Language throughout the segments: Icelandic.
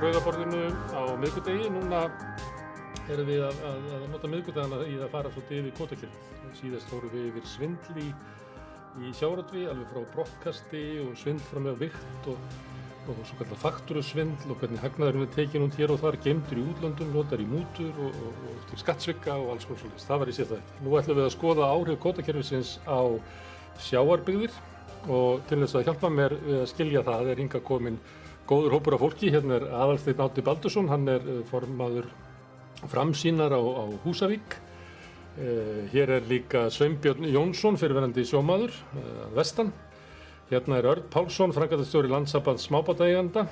Rauðaborðinu á miðgudegi. Núna erum við að, að, að nota miðgudegana í að fara svolítið yfir kótakjörð. Síðast fórum við yfir svindl í, í sjáratvi, alveg frá brottkasti og svindl frá með vikt og, og svo kallar fakturusvindl og hvernig hagnaðurinn er tekinn út hér og þar, gemdur í útlöndum, notar í mútur og, og, og til skattsvika og alls konar svolítið. Það var í sér þetta. Nú ætlum við að skoða áhrif kótakjörfisins á sjáarbyggðir og til þess að hjálpa mér við að skilja það er hinga komin góður hópur af fólki. Hérna er Adalsteinn Átti Baldursson, hann er formaður framsýnar á, á Húsavík. Uh, hér er líka Sveinbjörn Jónsson, fyrirverandi sjómaður, uh, vestan. Hérna er Örd Pálsson, frangatastjóri landsaband smábátægjanda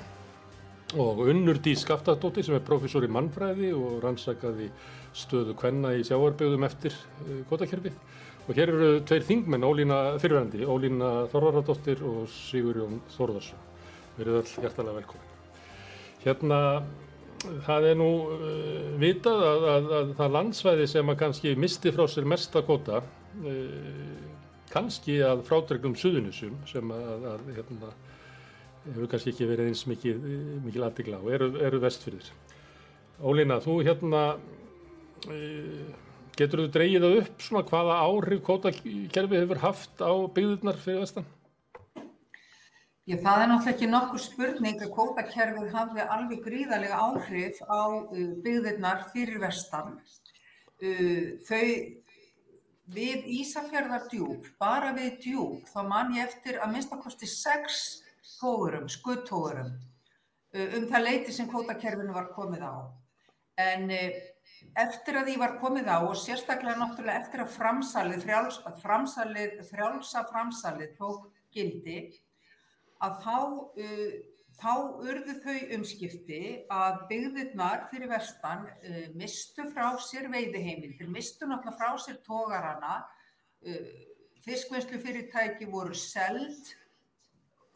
og Unnur Dís Skaftadóttir sem er professor í mannfræði og rannsakaði stöðu kvenna í sjáarbygðum eftir uh, kvotakjörfið. Og hér eru tveir þingmenn, Ólína fyrirverandi, Ólína Þorvaradóttir og Sigurjón Þorðarsson. Verið öll hjertalega velkomin. Hérna, það er nú uh, vitað að, að, að það landsvæði sem að kannski misti frá sér mesta kvota, uh, kannski að frádregnum suðunisum sem að, að hérna, hefur kannski ekki verið eins mikið, mikil aðdegla og eru, eru vestfyrir. Ólína, þú hérna, uh, getur þú dreyið það upp svona hvaða áhrif kvotakerfi hefur haft á byggðurnar fyrir vestan? Já, það er náttúrulega ekki nokkur spurning að kvotakerfið hafði alveg gríðarlega áhrif á uh, byggðirnar fyrir vestan. Uh, þau við Ísafjörðardjúb, bara við djúb, þá man ég eftir að minnstakosti sex tógurum, skuttógurum, uh, um það leiti sem kvotakerfinu var komið á. En eftir að því var komið á og sérstaklega náttúrulega eftir að framsalið, frjáls, framsalið, frjálsa framsalið tók gildi, að þá, uh, þá urðu þau umskipti að byggðirnar fyrir vestan uh, mistu frá sér veiðiheimildir, mistu náttúrulega frá sér tógarana, uh, fiskvinnslu fyrirtæki voru seld,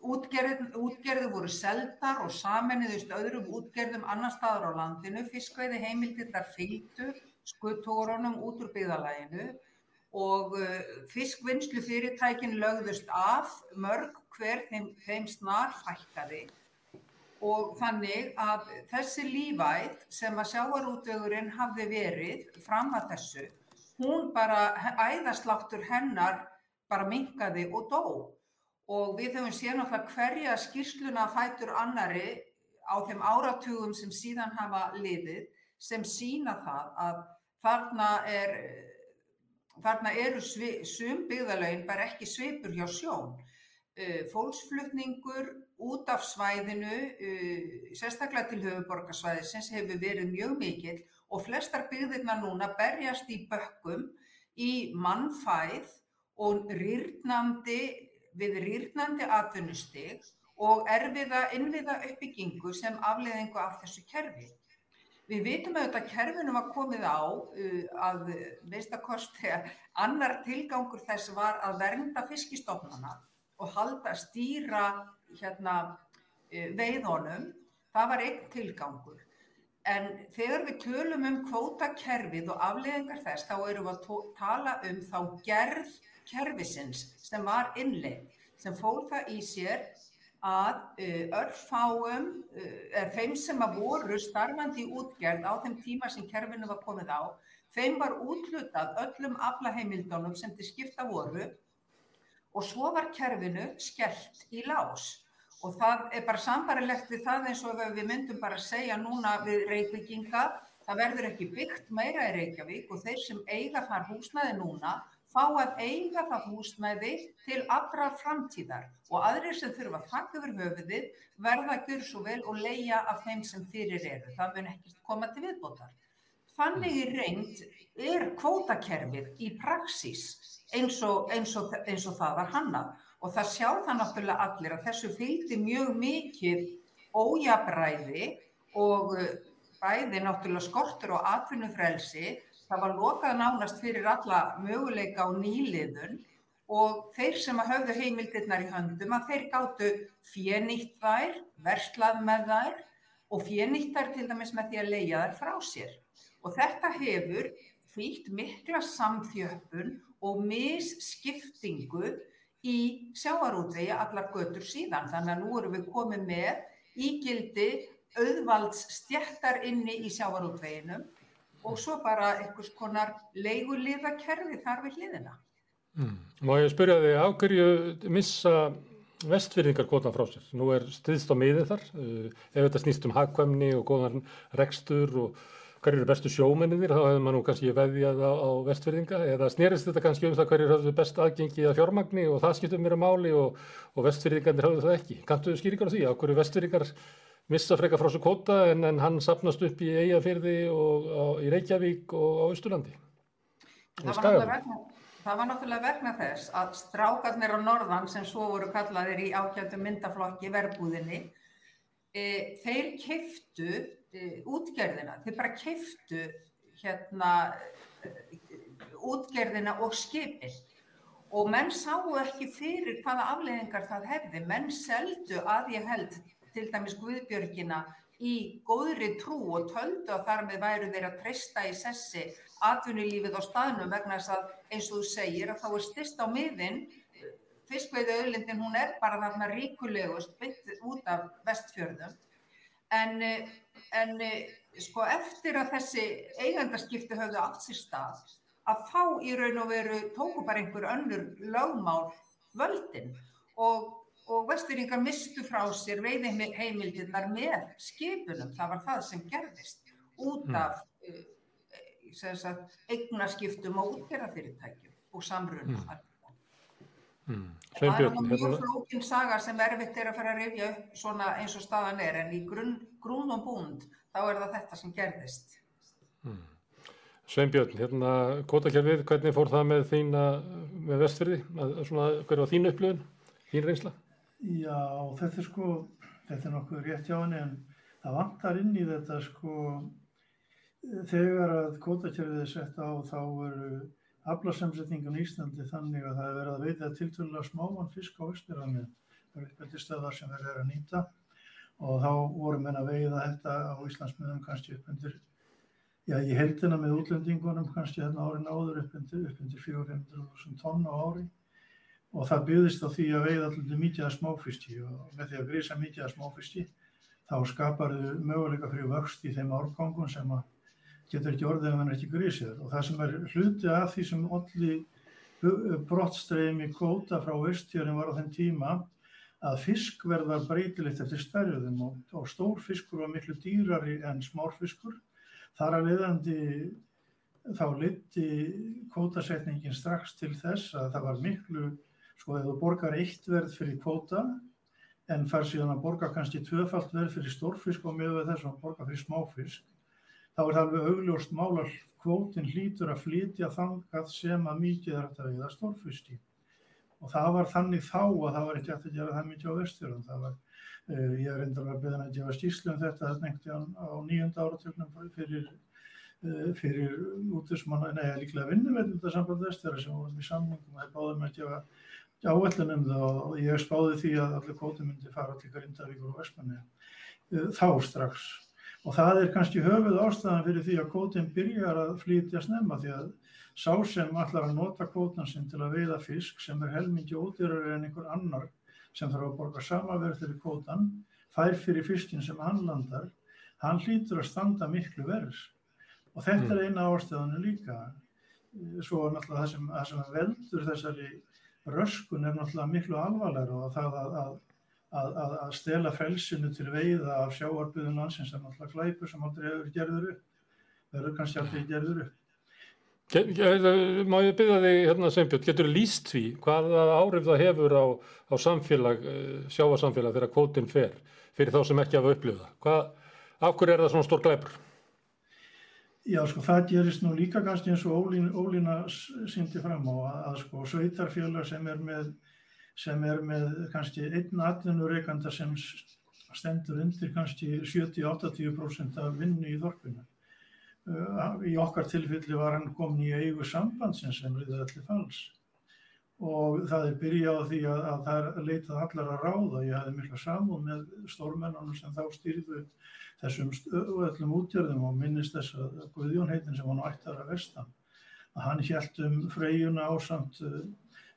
útgerði, útgerði voru seldar og saminniðust öðrum útgerðum annar staðar á landinu, fiskveiðiheimildir þar fylgdu skuttógarunum út úr byggðalæginu og fiskvinnslu fyrirtækin lögðust af mörg hver þeim, þeim snar fækkaði. Og þannig að þessi lífæð sem að sjáarútvegurinn hafði verið fram að þessu, hún bara æðasláttur hennar bara minkaði og dó. Og við höfum séð náttúrulega hverja skýrsluna fætur annari á þeim áratugum sem síðan hafa liðið sem sína það að þarna er þarna eru sum byggðalögin bara ekki svipur hjá sjón fólksflutningur út af svæðinu, uh, sérstaklega til höfuborgarsvæðisins hefur verið mjög mikill og flestar byggðirna núna berjast í bökkum í mannfæð og rýrnandi, við rýrnandi atvinnustig og erfiða innviða uppbyggingu sem afleðingu af þessu kerfi. Við vitum auðvitað að kerfinu var komið á uh, að veistakostið annar tilgangur þess var að vernda fiskistofnana og halda stýra hérna, veiðunum, það var einn tilgangur. En þegar við tölum um kvótakerfið og afleðingar þess, þá erum við að tala um þá gerð kerfisins sem var innleið, sem fór það í sér að örfáum, eða þeim sem að voru starfandi útgerð á þeim tíma sem kerfinu var komið á, þeim var útlutað öllum aflaheimildunum sem til skipta voru og svo var kerfinu skellt í lás. Og það er bara sambarilegt við það eins og við myndum bara segja núna við Reykjavíkinga, það verður ekki byggt meira í Reykjavík og þeir sem eiga þar húsnæði núna fá að eiga það húsnæði til allra framtíðar. Og aðrir sem þurfa að taka yfir höfuðið verða að gera svo vel og leia af þeim sem fyrir eru, það mun ekki koma til viðbótar. Þannig í reynd er kvótakerfið í praxís eins og, eins, og, eins og það var hannað. Og það sjá það náttúrulega allir að þessu fylgdi mjög mikið ójabræði og uh, bæði náttúrulega skortur og atvinnufrelsi, það var lokað nánast fyrir alla möguleika á nýliðun og þeir sem að höfðu heimildirnar í höndum að þeir gáttu fjenýtt þær, verslað með þær og fjenýtt þær til dæmis með því að leia þær frá sér. Og þetta hefur fýtt mikla samþjöppun og misskiptingu í sjáarútvegi allar götur síðan. Þannig að nú erum við komið með ígildi auðvalds stjættar inni í sjávarútveginum og svo bara einhvers konar leiguliðakerfi þar við hliðina. Mm. Má ég spyrja þig, á hverju missa vestfyrðingar kvotan frá sér? Nú er stiðst á miðið þar, uh, ef þetta snýst um hagkvæmni og góðan rekstur og hverju eru bestu sjómenninir, þá hefur maður nú kannski veðjað á, á vestfyrðinga eða snýrist þetta kannski um það hverju hafðu best aðgengi að fjármagni og það skiptum mér að máli og, og vestfyrðingarnir hafðu það ekki. Kantu skýringar á því? Á hverju vestfyrðingar missa freka frá sér kvota en, en hann sapnast upp í Eyjafyrði og á, í Reykjavík og á Östurlandi? Það var, vegna, það var náttúrulega vegna þess að strákarnir á norðan sem svo voru kallaðir í ákjöndum myndaflokki verbúðinni e, þeir keiftu e, útgerðina, þeir bara keiftu hérna útgerðina og skipin og menn sáu ekki fyrir hvaða afleðingar það hefði, menn seldu að ég held til dæmis Guðbjörgina í góðri trú og töldu að þar með væru þeir að treysta í sessi atvinnulífið á staðnum vegna þess að eins og þú segir að þá er styrst á miðin. Fiskveiðu auðlindin hún er bara þarna ríkulegust byttið út af vestfjörðum. En, en sko eftir að þessi eigandaskipti höfðu allt sér stað að þá í raun og veru tóku bara einhver önnur lögmál völdin og og vestfyringar mistu frá sér veiðheimildirnar með skipunum, það var það sem gerðist út hmm. af mm. uh, eignaskiptum og útgerðafyrirtækjum og samrunum. Mm. Mm. Það er mjög hérna- flókin saga sem erfitt er að fara að rifja upp svona eins og staðan er en í grunn, grún og búnd þá er það þetta sem gerðist. Hmm. Sveinbjörn, hérna kvotakjærfið, hvernig fór það með þína með vestfyrði? Svona, hver var þín upplöðun, þín reynsla? Já, þetta er sko, þetta er nokkuð rétt hjá henni en það vantar inn í þetta sko þegar að kvotakjörfið er sett á þá eru aflasemsetningun í Íslandi þannig að það er verið að veita tiltvöldlega smáman fisk á Íslandinu. Það er eitthvað stöðar sem verður að nýta. Og þá vorum við að veiða þetta á Íslandsmiðum kannski upp undir, já ég heldina með útlendingunum kannski þarna árin áður upp undir, undir 400-500.000 tonn á ári. Og það byggðist á því að veiða alltaf mikið að smáfiski. Og með því að grísa mikið að smáfiski þá skapar þau möguleika fyrir vöxt í þeim árgangum sem getur ekki orðið ef hann ekki grísir og það sem er hluti af því sem allir brottstreymi kvóta frá vestjörnum var á þenn tíma að fiskverð var breytilegt eftir stærðum og, og stór fiskur var miklu dýrari en smárfiskur þar að leiðandi þá liti kvótasetningin strax til þess að það var miklu Sko ef þú borgar eitt verð fyrir kvóta en fær síðan að borga kannski tvöfalt verð fyrir stórfisk og með þess að borga fyrir smáfisk, þá er það alveg augljóst málar kvótin hlýtur að flytja þangað sem að mikið er að veiða stórfiski. Og það var þannig þá að það var ekki eftir að gera það mikið á vestjörðum. Það var, uh, ég er reyndar að beða að gefa stíslu um þetta, þetta nefndi á nýjönda áratögnum fyrir, uh, fyrir útismanna, neða líklega vinnuveldundasamband vestjörða sem vorum í samlingum og það báðum að gefa áætlunum og ég spáði því að allir kóti myndi fara til Grindavíkur og Vestmanni eh, þá strax og það er kannski höfuð ástæðan fyrir því að kótin byrjar að flytja snemma því að sá sem allar að nota kótan sinn til að veiða fisk sem er helmingi ódýrari en einhver annar sem þarf að borga samaverð fyrir kótan fær fyrir fiskin sem hann landar hann hlýtur að standa miklu verðs og þetta mm. er eina ástæðanu líka svo náttúrulega það sem, það sem veldur þessari röskun er náttúrulega miklu alvarlega og það að, að, að, að stela frelsinu til veiða af sjáarbyðun landsins er náttúrulega glæpur sem aldrei hefur gerður upp, verður kannski aldrei gerður upp. Má ég byrja þig hérna Sveinbjörn, getur líst því hvaða áhrif það hefur á, á samfélag, eh, sjáarsamfélag þegar kvótinn fer fyrir þá sem ekki hafa upplifða? Hvað, af hverju er það svona stór glæpur? Já, sko, það gerist nú líka kannski eins og Ólín, Ólína syndi fram á að, að sko, sveitarfélag sem er með, sem er með kannski einn atvinnureikanda sem stendur undir kannski 70-80% af vinnu í þorpinu. Uh, í okkar tilfelli var hann komin í eigu sambandsins sem riðið allir falls og það er byrjað á því að, að það leitað allar að ráða. Ég hafði mikla samúð með stórmennunum sem þá stýrðu þessum öllum útgjörðum og minnist þess að Guðjón heitin sem var náttúrulega vestan, að hann hjælt um freyjuna ásamt,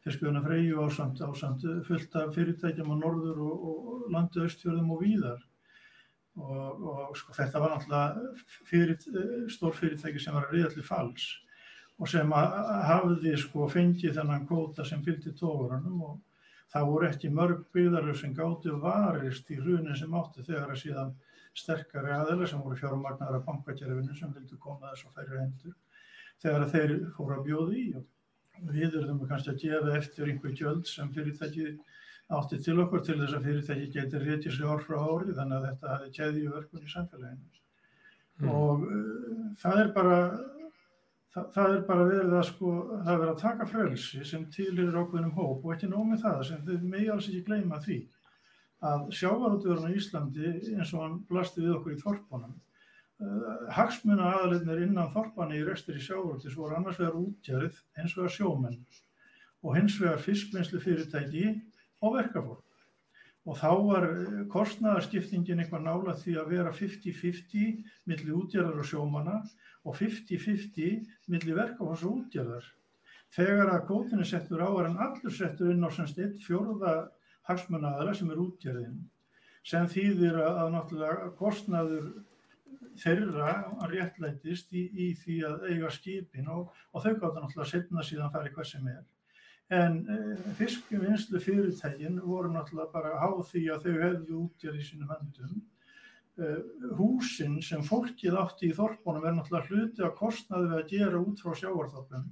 fiskjöðuna freyju ásamt, ásamt fullt af fyrirtækjum á norður og, og landu östfjörðum og víðar. og, og sko, þetta var náttúrulega fyrir, stór fyrirtæki sem var að riða til falls og sem hafði sko fengið þennan kvóta sem fylgdi tóðurunum og það voru ekki mörg byggðarlöf sem gáttu varist í hrunin sem átti þegar að síðan sterkari aðeila sem voru fjármagnar af bankakerfinu sem vildu koma þess að færi hendur þegar þeir fóru að bjóða í og við erum kannski að gefa eftir einhver gjöld sem fyrirtæki átti til okkur til þess að fyrirtæki getur rétið sér ár frá ári þannig að þetta hafi keðið verkun í samfélaginu mm. og uh, það er bara það, það er bara verið að sko, það er verið að taka frelsi sem tilir ákveðnum hóp og ekki nómið það sem þau megi alls ekki gleyma því að sjávarútvörun á Íslandi eins og hann blasti við okkur í þorpunum hagsmuna aðalinnir innan þorpani í restur í sjávarútis voru annars vegar útjærið, hins vegar sjómenn og hins vegar fiskvinnslu fyrirtæki og verkafólk og þá var kostnæðarskiptingin eitthvað nála því að vera 50-50 millir útjærðar og sjómana og 50-50 millir verkafáns og útgjörðar. Þegar að kótinu settur á er hann allur settur inn á semst eitt fjórða hagsmunnaðara sem er útgjörðin sem þýðir að náttúrulega kostnaður þeirra réttlætist í, í því að eiga skipin og, og þau gátt náttúrulega setna síðan fari hvað sem er. En e, fiskvinnslu fyrirtægin voru náttúrulega bara á því að þau hefðu útgjörð í sínum handum Eh, húsin sem fólkið átti í þorpunum er náttúrulega hluti að kostnaði við að gera út frá sjávarþorpunum.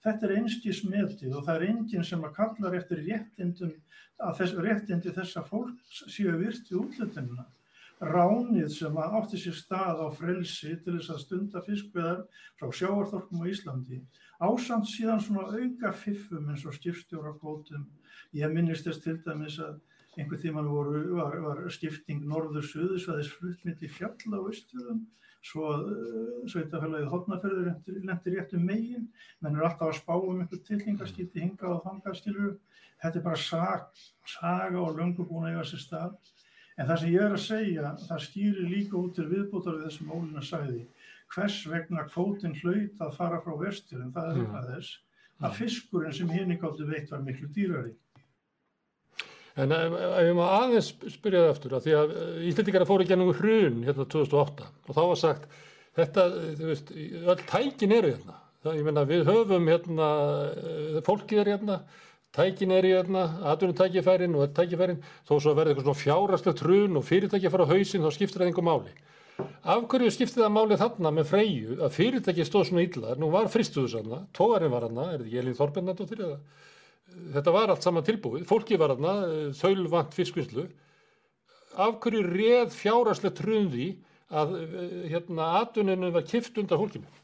Þetta er einskís metið og það er enginn sem að kallar eftir réttindum að þess, réttindi þessa fólk séu virti útlutununa. Ránið sem að átti sér stað á frelsi til þess að stunda fiskveðar frá sjávarþorpum á Íslandi. Ásamt síðan svona auka fiffum eins og skipstjóra kvótum. Ég minnist þess til dæmis að einhver tíman voru, var, var skipting norður-suðusvæðis fluttmyndi fjall á austurðum svo uh, sveitafélagið hodnaferður lendir rétt um megin menn er alltaf að spá um einhver tilhingarskipti hingað og þangað skilur þetta er bara sag, saga og löngu búin að eiga sér stað en það sem ég er að segja það stýrir líka út til viðbútar við þessum ólina sæði hvers vegna kvótinn hlaut að fara frá vestur en það er mm. að þess að fiskurinn sem henni gáttu veitt var miklu dýrari En ef ég má aðeins spyrja það eftir að því að eh, Íslandingarna fóru ekki ennum hrun hérna 2008 og þá var sagt þetta, þú veist, öll tækin eru hérna. Það, ég menna við höfum hérna, eh, fólkið er hérna, tækin er hérna, aðunum tækifærin og tækifærin, þó svo verður eitthvað svona fjárastlegt hrun og fyrirtæki fara á hausin þá skiptir það einhver máli. Af hverju skiptir það máli þarna með freyju að fyrirtæki stóð svona illa, nú var fristuðu sanna, tógarinn var hana, er þetta Þorbennand og þrjöða? þetta var allt saman tilbúið, fólki var aðna, þaulvant fiskvinnslu, af hverju reð fjárastlegt hrunði að hérna atuninu var kift undan fólkinu?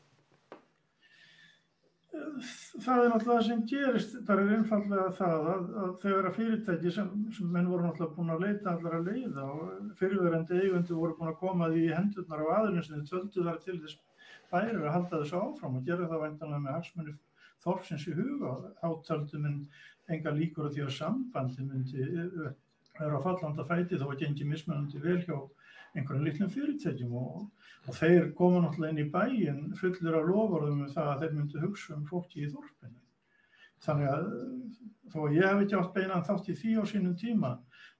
Það er náttúrulega það sem gerist, það er einfallega það að, að þegar að fyrirtæki sem, sem menn voru náttúrulega búin að leita allar að leiða og fyrirverðandi eigundi voru búin að koma því í hendurnar á aðurinsinu töldu þar til þess bæri að halda þessu áfram og gera það væntanlega með hagsmunni þorfsins í huga. Átöldum en enga líkur á því að sambandi myndi eh, vera á fallanda fæti þó að gengi mismunandi vel hjá einhverjum litlum fyrirtækjum og, og þeir koma náttúrulega inn í bæin fullir af lofarðum um það að þeir myndi hugsa um fólki í þorfinu. Þannig að þó að ég hef ekki átt beinan þátt í því á sínum tíma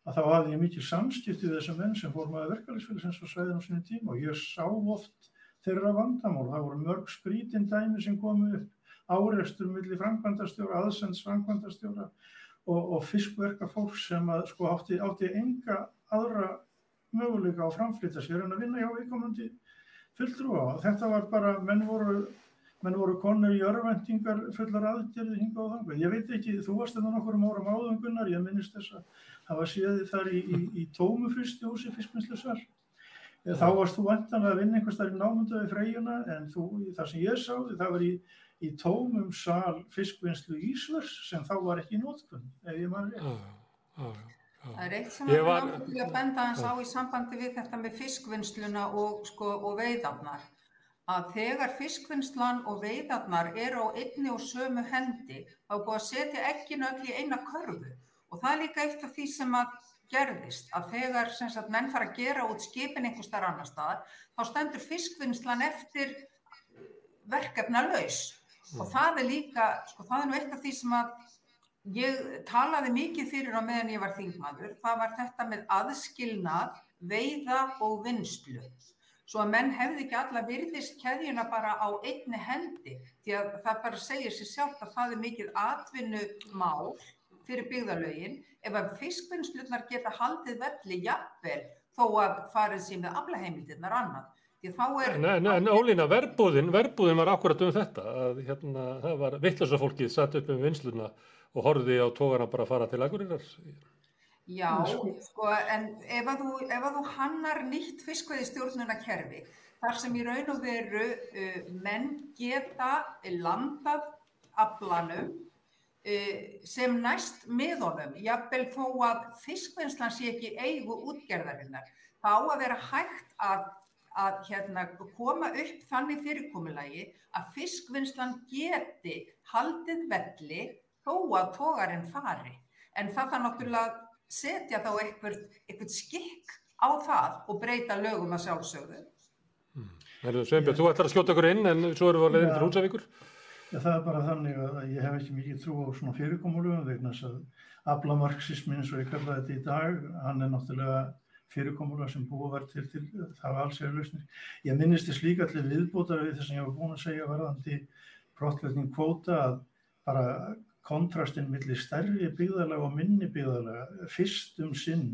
að þá hafði ég mikið samskiptið þessum menn sem fór maður verkefælisfélagsins á sveiðin á sínum tíma og ég sá oft þeirra vandamál. Það voru mörg skrítin dæmi sem komu upp áreistur millir framkvæmdastjóra, aðsends framkvæmdastjóra og, og fiskverka fólk sem að, sko, átti, átti enga aðra möguleika á framflýta sér en að vinna hjá viðkomandi fulltrúa og þetta var bara, menn voru, menn voru konur í örvendingar fullar aðgerði hinga á þangu. Ég veit ekki, þú varst þetta nokkur um ára máðum Gunnar, ég minnist þess að hafa séði þar í, í, í tómufristi húsi fiskminnslusar. Þá varst þú endanlega að vinna einhvers þar í námundaði freyjuna en þú, það sem ég sáði, það var í í tómum sal fiskvinnslu Ísvers sem þá var ekki nótkunn, ef ég maður rétt. Það er eitt sem við ákveðum að benda hans á í sambandi við þetta með fiskvinnsluna og, sko, og veiðarnar. Að þegar fiskvinnslan og veiðarnar eru á einni og sömu hendi þá er búið að setja ekki nöll í eina körfu og það er líka eitt af því sem að gerðist að þegar sagt, menn fara að gera út skipin einhver starf annar staðar þá stendur fiskvinnslan eftir verkefna laus mm. og það er líka, sko það er nú eitt af því sem að ég talaði mikið fyrir á meðan ég var þingmaður, það var þetta með aðskilnað veiða og vinslu svo að menn hefði ekki alla virðist keðjuna bara á einni hendi því að það bara segir sér sjálf að það er mikið atvinnumál fyrir byggðalögin ef að fiskvinnslunar geta haldið velli jafnvel þó að farið sér með aflaheimildirnar annað. Er... En, en Ólína, verbúðin, verbúðin var akkurat um þetta að hérna, það var vittlösa fólkið satt upp um vinsluna og horfiði á tógarna bara að fara til agurinnar. Já, sko, en ef að þú, ef að þú hannar nýtt fiskveiðistjórnuna þar sem í raun og veru uh, menn geta landað aflanum uh, sem næst með honum, jafnvel þó að fiskvinnslan sé ekki eigu útgerðarinnar, þá að vera hægt að, að hérna, koma upp þannig fyrirkomulagi að fiskvinnslan geti haldið velli þó að tógarinn fari. En það þarf náttúrulega setja þá eitthvað, eitthvað skikk á það og breyta lögum að sjálfsögðu. Hmm. Sveinbjörn, þú ætlar að skjóta okkur inn en svo eru við að leiðin til Húsavíkur. Já, það er bara þannig að ég hef ekki mikið trú á svona fyrirkomulugum vegna þess að aflamarxismin eins og ég kalla þetta í dag, hann er náttúrulega fyrirkomulega sem búið verð til, til það var alls eða lausnir. Ég minnist þess líka allir viðbútar við þess að ég var búin að segja verðandi brottleikning kvóta að bara kontrastinn millir stærri byggðalega og minni byggðalega fyrst um sinn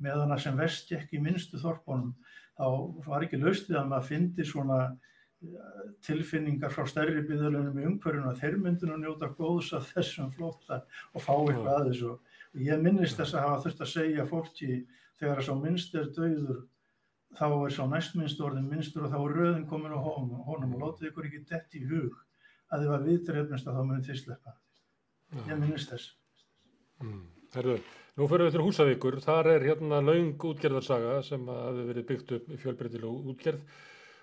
meðan að sem vest gekk í minnstu þorpunum þá var ekki laustið að maður fyndi svona eh, tilfinningar frá stærri byggðalunum í umhverjum að þeir myndinu njóta góðs af þessum flóta og fá eitthvað að þessu. Og ég minnist þess að hafa þurft að segja fólki þegar að sá minnst er döður þá er sá næstminnst orðin minnstur og þá er röðin komin á honum, og látið ykkur ekki dett í hug að þið var vitrefnist að þá munið þið sleppa ég minnist þess. Mm. Herðu, nú fyrir við til Húsavíkur. Þar er hérna laung útgerðarsaga sem hafi verið byggt upp í fjölbreytilu útgerð.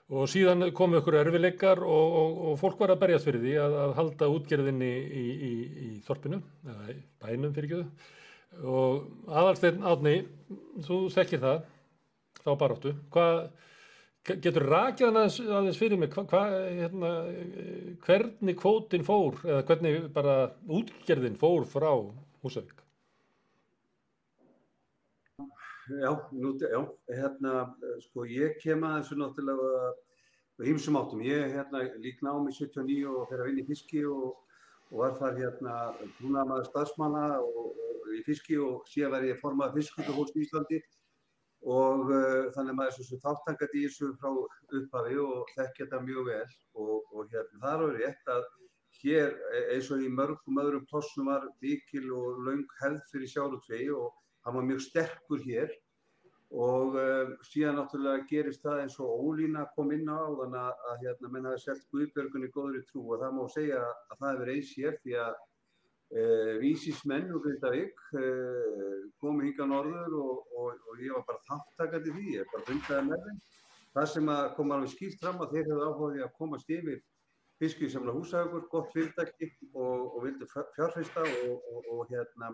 Og síðan komu ykkur erfileikar og, og, og fólk var að berjast fyrir því að, að halda útgerðinni í, í, í þorpinu eða í bænum fyrir ekki og aðalsteinn átni þú þekkir það þá baráttu. Hvað Getur rakið hann aðeins, aðeins fyrir mig hva, hva, hérna, hvernig kvótin fór eða hvernig bara útgerðin fór frá Húsavík? Já, nú, já, hérna, sko ég kem að þessu náttúrulega á hýmsum áttum. Ég hérna lík námi 79 og fer að vinna í fiski og, og var þar hérna trúnaðamaður staðsmanna og, og í fiski og síðan var ég formað fiskutahólst í Íslandi og uh, þannig að maður er þáttangat í þessu frá upphafi og þekkja þetta mjög vel. Og, og hérna þar er rétt að hér e, eins og í mörgum öðrum plossum var vikil og laung hefð fyrir sjálftvei og hann var mjög sterkur hér. Og uh, síðan náttúrulega gerist það eins og ólína kom inn á þannig að, að hérna menn hafi selgt Guðbjörgunni góður í trú. Og það má segja að það hefur eins hér því að vísismenn úr Grindavík uh, komu hinga norður og, og, og ég var bara þáttakandi því, ég bara fundaði með þeim. Það sem kom alveg skýrt fram að þeir hefðu áhugaði að komast yfir fiskið sem húsaukur, gott fyrirtæki og, og vildu fjárfæsta og hérna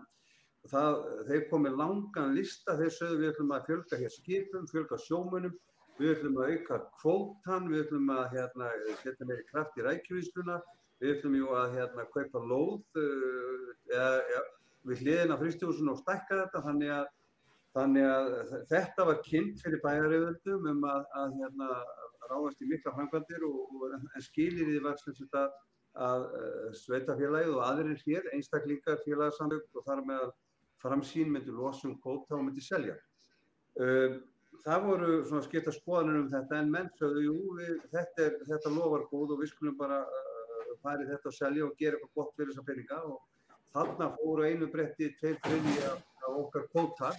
það, þeir komið langan lista, þeir sögðu við ætlum að fjölga hér skipum, fjölga sjómunum, við ætlum að auka kvótan, við ætlum að hérna, setja meiri kraft í rækjuvísluna Við ætlum jú að hérna kaupa lóð uh, eða, ja, við hliðin á fristjóðsuna og stækka þetta þannig að, þannig að þetta var kynnt fyrir bæjarauðvöldum um að, að hérna, ráðast í mikla framkvæmdir og, og en skilir í því var sem þetta að uh, sveitafélagið og aðrir hér, einstaklingar félagsamlug og þar með framsýn myndi losum kóta og myndi selja. Uh, það voru svona skipta skoðanir um þetta en menn sögðu, jú, við, þetta, er, þetta lofar góð og við skulum bara farið þetta að selja og gera eitthvað gott fyrir þessa peninga og þarna fóru einu bretti tveir þriði á okkar kóta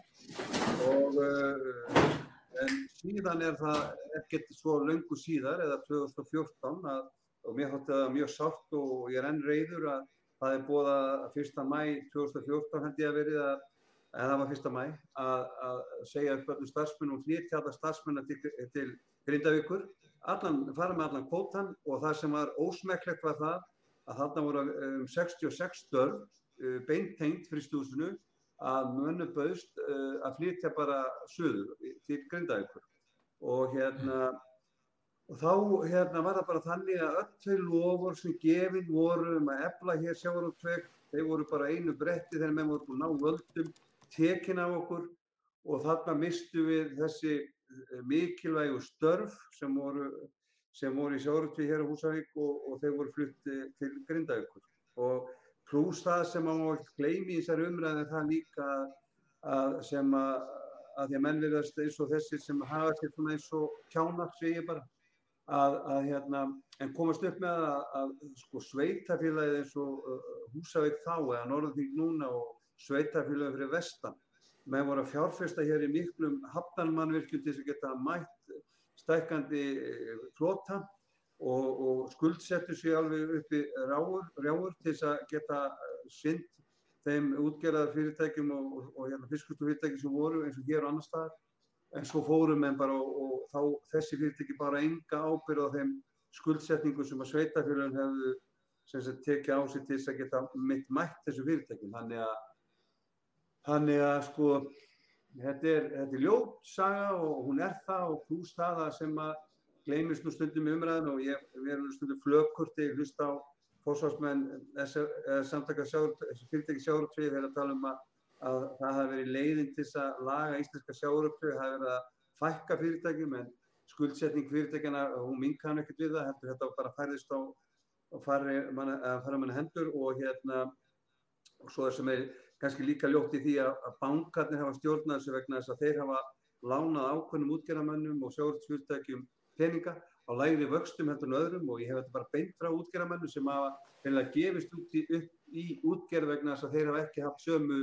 og uh, en síðan er það ekkert svo löngu síðar eða 2014 að, og mér hótti það mjög sátt og ég er enn reyður að það er búið að 1. mæ 2014 held ég að verið að en það var 1. mæ að, að segja upp öllum starfsmunum og flytja alla starfsmunna til, til Grindavíkur allan, fara með allan kvótan og það sem var ósmekklegt var það að þarna voru um 66 störf uh, beintengt fristúsinu að mönnu bauðst uh, að flytja bara söður til Grindavíkur. Og hérna og þá hérna var það bara þannig að öll þau lofur sem gefinn voru um að efla hér sjáur og tvegg þeir voru bara einu bretti þegar menn voru ná völdum tekin af okkur. Og þarna mistu við þessi mikilvægu störf sem voru, sem voru í Sjárutvið hér á Húsavík og, og þeir voru flutti til Grindavíkur. Og pluss það sem maður má ekki gleymi í þessari umræði það líka að sem að, að því að menn verðast eins og þessir sem hafa sér svona eins og kjánar, segir bara að, að hérna, en komast upp með að, að sko sveitafélagið eins og uh, Húsavík þá eða Norðvík núna og sveitafélagið fyrir vestan með voru að fjárfesta hér í miklum hafnarmannvirkjum til þess að geta mætt stækandi uh, flota og, og skuldsettu sig alveg uppi ráur, ráur til þess að geta synd þeim útgerðar fyrirtækjum og, og, og hérna, fiskustu fyrirtækjum sem voru eins og hér og annar staðar. En svo fórum en bara og, þá þessi fyrirtæki bara enga ábyrð á þeim skuldsetningu sem að sveitafélagin hefðu sem sagt tekið á sig til þess að geta mitt mætt þessu fyrirtækjum. Þannig að þannig að sko þetta er, þetta er ljót saga og hún er það og pluss það sem að gleymist nú stundum umræðin og ég verður stundum flökkurti hlust á fósfarsmenn samtaka fyrirtæki sjáuruptrið þegar að tala um að, að það hafi verið leiðin til að laga íslenska sjáuruptrið, það hafi verið að fækka fyrirtækjum en skuldsetning fyrirtækjana, hún minkan ekkert við það, heldur þetta bara færðist á og fara manna hendur og hérna og svo það sem er kannski líka ljótt í því að, að bankarnir hafa stjórnað þessu vegna þess að þeir hafa lánað ákveðnum útgerðamennum og sjáuruptrið peninga á lægri vöxtum heldur en öðrum og ég hef þetta bara beint frá útgerðamennu sem hafa gefist út í, í útgerð vegna þess að þeir hafa ekki haft sömu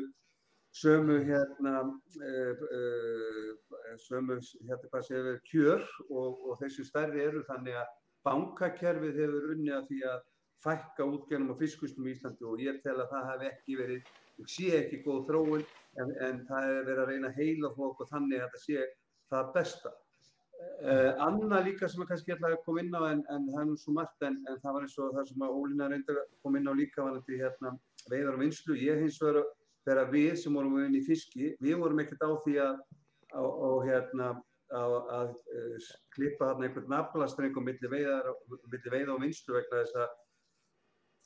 sömu hérna uh, uh, sömu hérna hvað séu við kjör og, og þessu stærri eru þannig að bankakerfið hefur unni að því að fækka útgerðum og fiskustum í Íslandi og ég tel að það hef ekki verið, sé ekki góð þróun en, en það hefur verið að reyna heila fólk og þannig að það sé það besta Uh, Anna líka sem ég kannski ætlaði að koma inn á en, en það er nú svo margt en, en það var eins og það sem að Ólína reyndi að koma inn á líka var þetta hérna, veiðar og vinslu. Ég hins vegar þegar við sem vorum inn í fiski, við vorum ekkert á því að, á, á, hérna, að, að uh, klippa hérna einhvern naflastrengum millir veiða og vinslu vegna þess að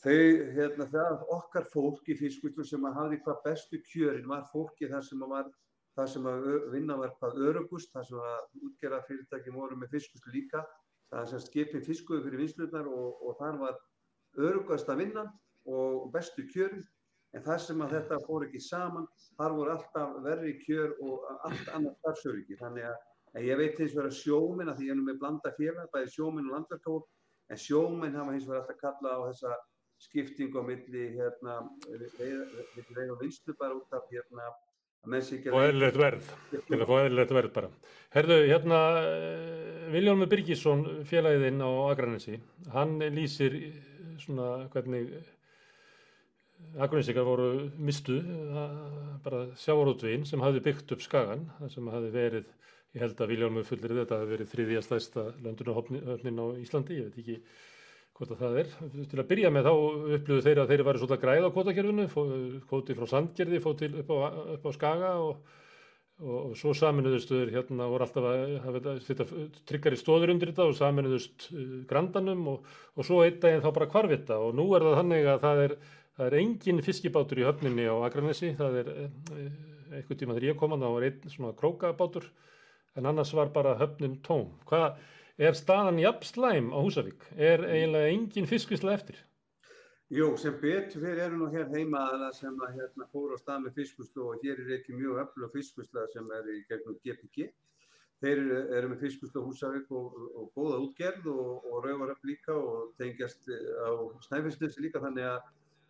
þau, hérna það okkar fólk í fiskvíslu sem að hafði hvað bestu kjörin var fólki þar sem að var það sem að vinna var hvað örugust, það sem að útgerða fyrirtækjum voru með fiskust líka, það sem skipin fiskuðu fyrir vinslunar og, og þar var örugast að vinna og bestu kjörin, en það sem að þetta fór ekki saman, þar voru alltaf verri kjör og allt annað starfsöryggi, þannig að ég veit hins vegar að sjóminn, að því ég er nú með blanda félag, bæði sjóminn og landverkahóp, en sjóminn hafa hins vegar alltaf kallað á þessa skiptingu á milli hérna, veið og vinslu bara út af hérna og eðlilegt verð til að fá eðlilegt verð bara. Herðu, hérna Viljálmi Birgisson félaginn á Akranesi hann lýsir svona hvernig Akranesikar voru mistu bara sjávarútvinn sem hafi byggt upp skagan sem hafi verið, ég held að Viljálmi fullir þetta hafi verið þriðja stæsta löndunahöfnin á Íslandi, ég veit ekki hvort að það er. Til að byrja með þá upplöðu þeir að þeir væri svolítið að græða á kvotakerfinu, kvoti frá Sandgerði, fóð til upp á, upp á Skaga og, og, og svo saminuðustuður hérna voru alltaf að, að þetta tryggar í stóður undir þetta og saminuðust uh, grandanum og, og svo einn daginn þá bara kvarvita og nú er það þannig að það er, það er engin fiskibátur í höfninni á Akranesi, það er eh, eitthvað tíma þegar ég kom að það var einn svona krókabátur en annars var bara höfnin tóm. Hvað Er staðan jafn slæm á Húsavík? Er eiginlega engin fiskvisla eftir? Jú, sem betur fyrir eru nú hér heima aðla sem að hérna fóru á stað með fiskvislu og hér er ekki mjög öflug fiskvisla sem er í gegnum GPG. Þeir eru, eru með fiskvislu á Húsavík og, og góða útgerð og, og rauvar upp líka og tengjast á snæfisnesi líka þannig að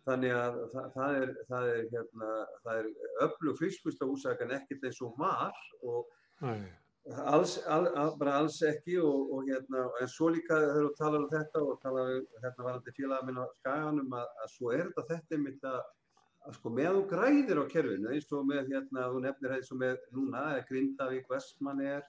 Þannig að það, það er, það er, hérna, er öflug fiskvisla Húsavík en ekkert eins og var og. Alls, al, al, bara alls ekki og, og hérna, en svo líka þegar þú talar um þetta og talar hérna varandi félagin minn á skaganum að, að svo er þetta þetta einmitt að, að sko með þú græðir á kerfinu eins og með hérna, þú nefnir eins og með núna, Grindavík, Vestmanni er,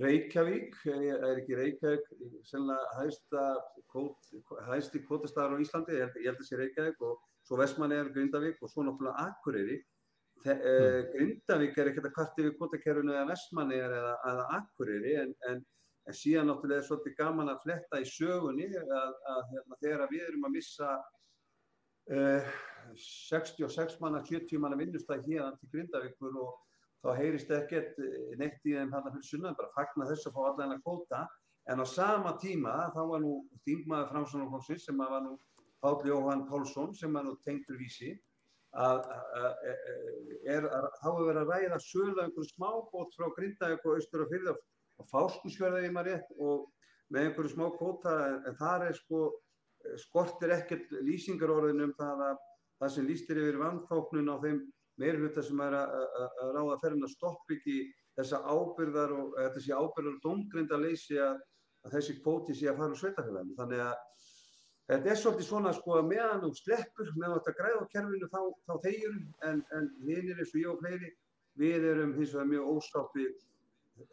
Reykjavík, er ekki Reykjavík, sennilega hæsta kvót, hæsti kvótastæðar á Íslandi, ég held, ég held að sé Reykjavík og svo Vestmanni er Grindavík og svo náttúrulega Akureyri Uh, Grindavík er ekkert að kvarti við kvotakerfinu eða Vestmanni eða, eða Akureyri en, en, en síðan náttúrulega er svolítið gaman að fletta í sögunni að, að, að hérna, þegar við erum að missa uh, 66 manna, 70 manna vinnustæð hérna til Grindavíkur og, þá heyrist ekkert eh, neitt í þeim hann fyrir sunnan, bara fagna þess að fá allan að kvóta, en á sama tíma þá var nú þingmaður framsvonarflóksins sem var nú Páll Jóhann Pálsson sem var nú tengtur vísi, að, að, að þá hefur verið að ræða sölu einhverju smábót frá Grindavík og Östur og Fyrða og Fáskusfjörða ég maður rétt og með einhverju smá kvóta en þar er sko skortir ekkert lýsingarorðin um það að það sem lýstir yfir vannþóknun á þeim meirhluta sem er að, að, að ráða að stoppa ekki þessa ábyrðar og þessi ábyrðar og domgrinda leysi að, að þessi kvóti sé að fara úr sveitafélaginu. Þannig að þetta er svolítið svona sko að meðan þú sleppur með þetta græð á kerfinu þá, þá þegjur en, en hinnir eins og ég og fleiri við erum hins vegar mjög ósátt við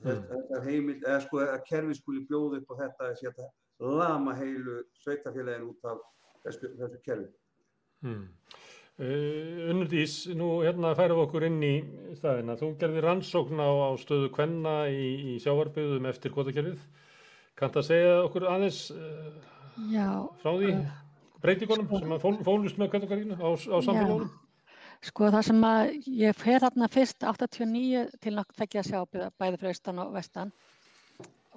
mm. þetta heimil eða sko að kerfi skuli bjóða upp á þetta að setja lama heilu sveitafélaginu út af þessu, þessu kerfi. Mm. Uh, Unnurdís, nú hérna færum við okkur inn í staðina. Þú gerði rannsókn á, á stöðu kvenna í, í sjáarbyggðum eftir kvotakerfið. Kant að segja okkur aðeins uh, frá því uh, breytingunum sem að fól, fólust með kvotakerfinu á, á samfélagunum? Sko það sem að ég fer þarna fyrst 89 til nokk þekkja að sjá bæði frá austan og vestan.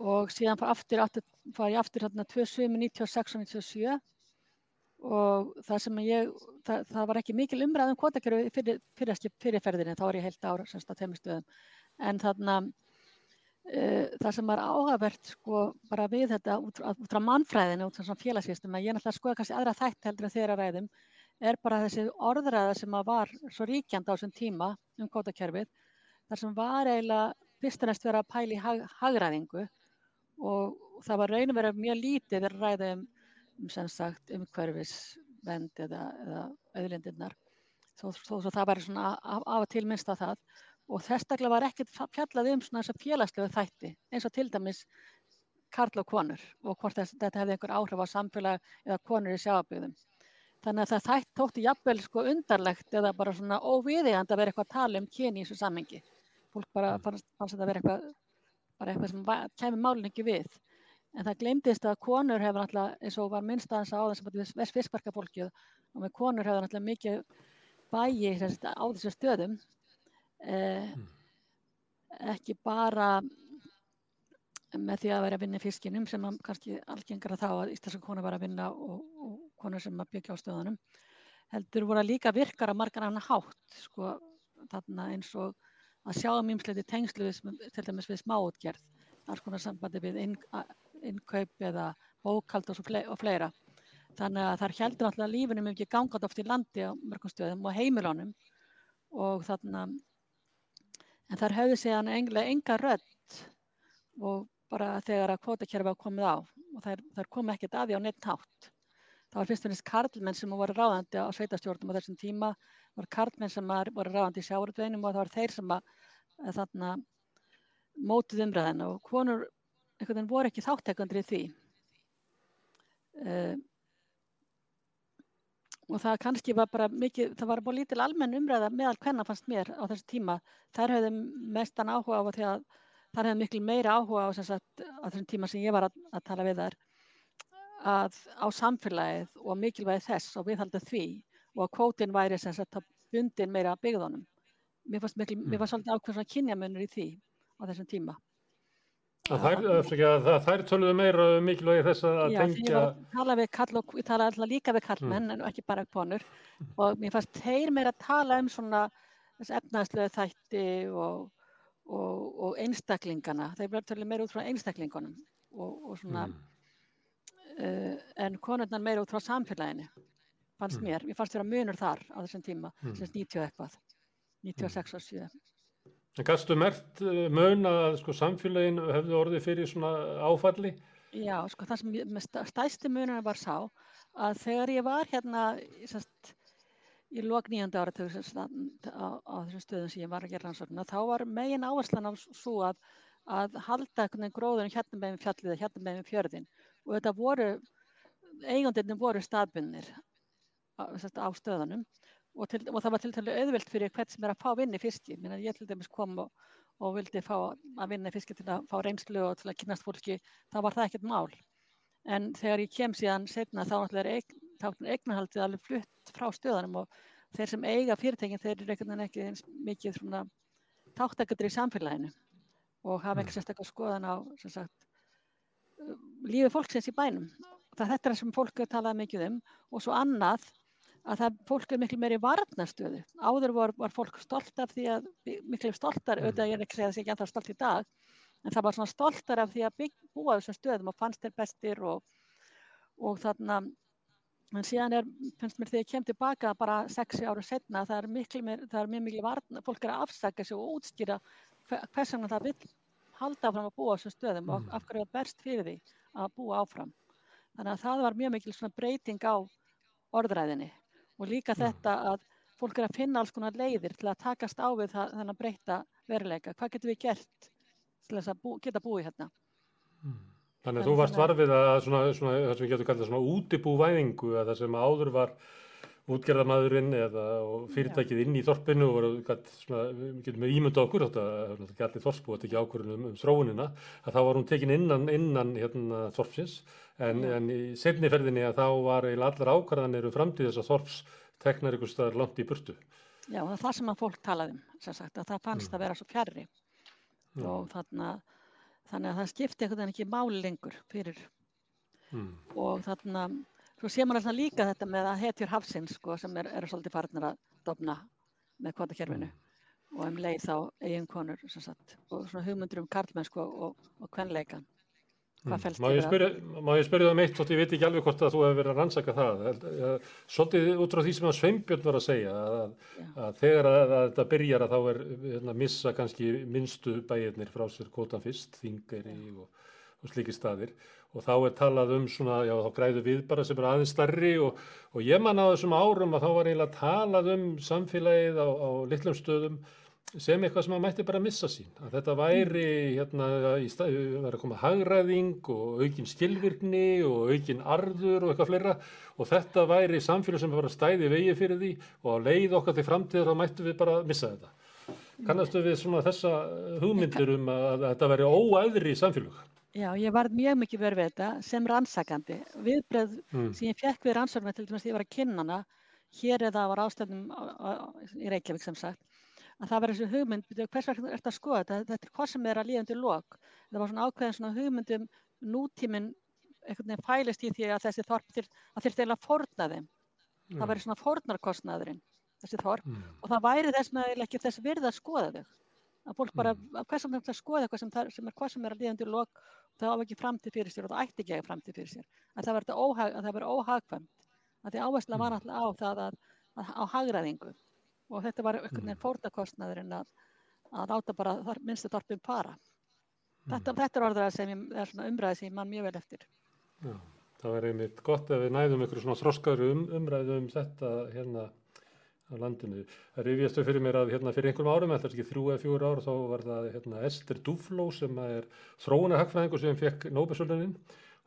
Og síðan far, aftur, aftur, far ég aftur þarna 27, 96 og 97 og það sem ég, það, það var ekki mikil umræðum kvotakerfi fyrir, fyrir, fyrirferðinni, þá er ég heilt ára semst á teimistöðum, en þarna uh, það sem var áhagvert sko bara við þetta út, frá mannfræðinu, út frá félagsvístum, að ég náttúrulega skoða kannski aðra þætt heldur en þeirra ræðum, er bara þessi orðræða sem var svo ríkjand á þessum tíma um kvotakerfið, þar sem var eiginlega fyrst og næst verið að pæli hag, hagræðingu og það var raun og verið mjög lítið að ræða um sem sagt umhverfisvend eða, eða auðlindirnar þó, þó svo það var svona af, af að tilminnst að það og þessaklega var ekkert fjallað um svona þess að félagslegu þætti eins og til dæmis karl og konur og hvort þess, þetta hefði einhver áhrif á samfélag eða konur í sjáaböðum. Þannig að það þætt tótti jafnvel sko undarlegt eða bara svona óviðigand að vera eitthvað að tala um kyni í þessu sammengi. Fólk bara mm. fannst, fannst að vera eitthvað, bara eitthvað sem kemur málun ekki við. En það glemdist að konur hefur náttúrulega, eins og var minnst aðeins á þess að vissverka fólkið og með konur hefur náttúrulega mikið bæi á þessu stöðum. Eh, mm. Ekki bara með því að vera að vinna í fiskinum sem kannski algengar að þá að íslenska konur var að vinna og, og konur sem að byggja á stöðunum. Heldur voru að líka virkar að margar annar hátt, sko, þarna eins og að sjá um ímsleiti tengslu til dæmis við smáutgerð, alls konar sambandi við inn, innkaup eða bókald og, og fleira. Þannig að þar heldur alltaf lífinum ekki gangat oft í landi á mörgum stöðum og heimilónum og þarna, en þar höfðu segjan engilega enga rödd og bara þegar að kvotakerfi var komið á og þær, þær kom ekkert að því á neitt hátt. Það var fyrst og finnst karlmenn sem voru ráðandi á sveitastjórnum á þessum tíma, það voru karlmenn sem voru ráðandi í sjáurutveginum og það voru þeir sem að, þarna mótið umræðina og konur einhvern veginn voru ekki þáttekandri í því uh, og það kannski var bara mikið, það var bara lítil almenn umræða meðal hvenna fannst mér á þessu tíma. Þær höfðu mestan áhuga á því að þar hefði miklu meira áhuga á, sagt, á þessum tíma sem ég var að, að tala við þær að á samfélagið og mikilvægi þess og viðhaldið því og að kvótin væri sem sagt að bundin meira byggðunum. Mér fannst, miklu, mér fannst svolítið ákveðs að kynjamönur í því á þessum tíma Það þær töluðu meira um mikilvægi þess að Já, tengja... Já, ég tala við kall og ég tala alltaf líka við kallmenn mm. en ekki bara konur og mér fannst þeir meira að tala um svona þessi efnaðslegu þætti og, og, og einstaklingana, þeir töluðu meira út frá einstaklingunum og, og svona mm. uh, en konurnar meira út frá samfélaginu fannst mm. mér, ég fannst þeirra munur þar á þessum tíma, þess 90 eitthvað 96 og 7 En kannstu mert eh, mun að sko, samfélagin hefðu orðið fyrir svona áfalli? Já, sko það sem stæsti mununar var sá að þegar ég var hérna sest, í lok nýjönda ára á, á þessum stöðum sem ég var að gera rannsóknuna, þá var megin áherslan á svo að, að halda gróðunum hérna með fjallið eða hérna með fjörðin og þetta voru, eigundinni voru staðbunir á, á stöðunum og, til, og það var til dælu auðvilt fyrir hvert sem er að fá vinni fiski. Minna, ég til dæmis kom og, og vildi fá að vinna fiski til að fá reynslu og til að kynast fólki, þá var það ekkert mál. En þegar ég kem síðan setna þá er eignahaldið alveg flutt frá stöðanum og þeir sem eiga fyrirtækin þeir eru ekki mikið svona þáttakadur í samfélaginu og hafa Mm. ekki sérstaklega skoðan á sem sagt, lífi fólksins í bænum. Það þetta er það sem fólk er talað mikið um og svo annað að það fólk er miklu meiri varnastöðu. Áður var, var fólk stolt af því að, miklu stoltar, Mm. auðvitað ég er ekki að segja að það sé ekki ennþá stolt í dag, en það var svona stoltar af því að bygg, búa þessum stöðum og fannst þeir bestir og, og þarna, en síðan er, finnst mér þegar ég kem tilbaka bara sexi ára setna, það er miklu meir, það er mjög miklu varna, fólk er að afsaka sig og útskýra hve- hvers vegna það vil halda áfram að búa þessum stöðum og Mm. af hverju það berst fyrir því að búa áfram. Þannig að það var mjög mikil svona breyting á orðræðinni og líka Mm. þetta að fólk er að finna alls konar leiðir til að takast á við það, þennan breyta veruleika. Hvað getum við gert til þess að bú, geta búið hérna? Þannig að þú varst varfið að svona, svona, það sem við getum kallað svona útibúvæðingu að það sem áður var útgerðamaðurinn eða fyrirtækið inn í þorpinu og voru, gat, svona, við getum með ímynda okkur þetta allir þorpsbú, þetta er ekki ákvörðun um, þróunina að þá var hún tekin innan, innan hérna, þorpsins en, en í setni ferðinni að þá var eiginlega allar ákvarðanir um framtíð þess að þorps teknar ykkur staðar langt í burtu. Já, það er það sem að fólk talaði um, sem sagt, að það fannst Mm. að vera svo fjarrri og þarna, þannig að það skipti einhvern veginn ekki máli lengur fyrir Mm. og þarna, svo sé maður þarna líka þetta með að hetjur hafsins sko, sem er, eru svolítið farnir að dofna með kvotakerfinu og um leið þá eiginkonur sem sagt, og svona hugmyndur um karlmennsku og, og kvenleikan. Mm. Má ég spyrja, það meitt, þótt ég veit ekki alveg hvort að þú hefur verið að rannsaka það. Svolítið út frá því sem að Sveinbjörn var að segja, að, að þegar að, að þetta byrjar að þá er hérna, missa kannski minnstu bæirnir frá sér kvotan fyrst, þingari og, og slíki staðir. Og þá er talað um svona, já þá græðu við bara sem er aðeins starri og, og ég man á þessum árum að þá var eiginlega talað um samfélagið á, á litlum stöðum sem eitthvað sem maður mætti bara missa sín. Að þetta væri hérna í stað, væri að koma hagræðing og aukin skilvirkni og aukin arður og eitthvað fleira. Og þetta væri samfélag sem bara stæði í vegi fyrir því og á leið okkar til framtíðar þá mættum við bara missa þetta. Kannastu við svona þessa hugmyndir um að, að þetta væri óæðri samfélag Já, ég varð mjög mikið verið við þetta sem rannsakandi. Viðbreið mm. sem ég fekk við rannsóknar til dæmis því ég var að kynna hana hér eða var ástæðnum í Reykjavík sem sagt að það var þessi hugmynd, byrju, hvers vegna er þetta að skoða þetta, þetta er hvað sem er að líða undir lok það var svona ákveðin svona hugmynd um nútíminn einhvern veginn fælist í því að þessi þorp þyrfti eiginlega að fórna þeim það væri svona fórnarkostnaðurinn þessi þorp mm. og það væri þess með ekki þess virða að skoða þau að fólk bara, Mm. að vegna er þetta að skoða eitthvað sem, það, sem er hvað sem er að líða undir lok og það á ekki framtíð fyrir sér og það ætti ekki að framtíð fyrir sér að það verður óhag, að óhagkvæmt að því áhersla var Mm. náttúrulega á það að, að á hagræðingu og þetta var einhvern Mm. veginn fórtakostnaðurinn að, að láta bara þor, minnstu þorpum para Mm. þetta, þetta er orðað sem ég, er umræði sem mann mjög vel eftir Já, það væri einmitt gott ef við næðum ykkur svona þroskaður um, umræðu um þetta hérna á landinu. Það rifjast þau fyrir mér að hérna fyrir einhverjum árum, er ekki þrjú eða fjóru ára, þá var það hérna Ester Duflo sem er þróunarhagfræðingur sem fekk Nóbesölunin.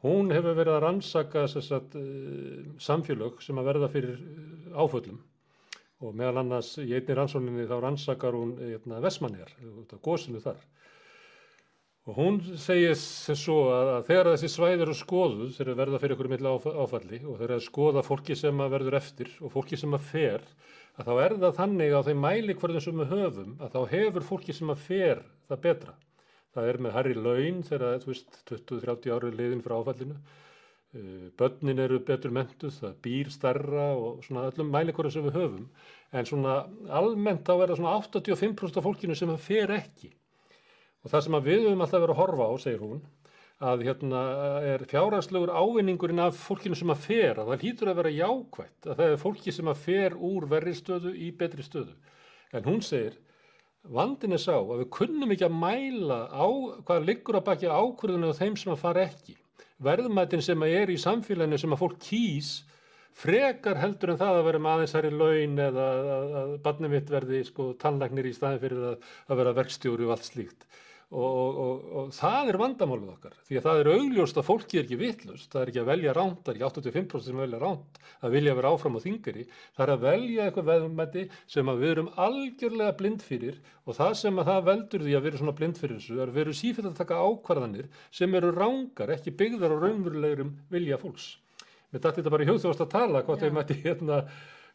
Hún hefur verið að rannsaka sagt, uh, samfélög sem að verða fyrir uh, áföllum og meðal annars í einni rannsóninni þá rannsakar hún hérna, Vestmannjar, góðsinu þar. Og hún segir sem svo að, að þegar þessi svæði eru skoðuð, þeir verða fyrir ykkur milli áf áfalli og þeir eru að skoða fólki sem að verður eftir og fólki sem að fer, að þá er það þannig á þeim mælikvarðum sem við höfum að þá hefur fólki sem að fer það betra. Það er með herri laun þegar, þú veist, 20-30 árið liðin frá áfallinu. Uh, Bönnin eru betur mentuð, það býr starra og svona öllum mælikvarðum sem við höfum. En svona almennt þá er það svona 85% af fólkinu sem að fer ekki. Og það sem við höfum alltaf verið að horfa á, segir hún, að hérna er fjárhagslegur ávinningurinn af fólkinu sem að fer, að það hlýtur að vera jákvætt, að það er fólki sem að fer úr verri stöðu í betri stöðu. En hún segir, vandin er sá að við kunnum ekki að mæla á hvað liggur að baki ákvörðinu á þeim sem að fara ekki. Verðmætin sem að er í samfélaginu sem að fólk kýs, frekar heldur en það að vera með aðeins hærri laun eða að, að barnið mitt verði sko tannlagnir í staðin fyrir að, að vera verkstjóri og allt slíkt. Og, og, og, og það er vandamálið okkar því að það er augljóst að fólki er ekki vitlust það er ekki að velja ránt, það er ekki 85% sem velja ránt að vilja vera áfram á þingari það er að velja eitthvað veðmætti sem að við erum algjörlega blind fyrir og það sem að það veldur því að við erum svona blind fyrir þessu er að við erum sífitt að taka ákvarðanir sem eru rángar, ekki byggðar á raunverulegurum vilja fólks. Mér dætti þetta bara í hugþjóðast að tala hvort þeir mætti hérna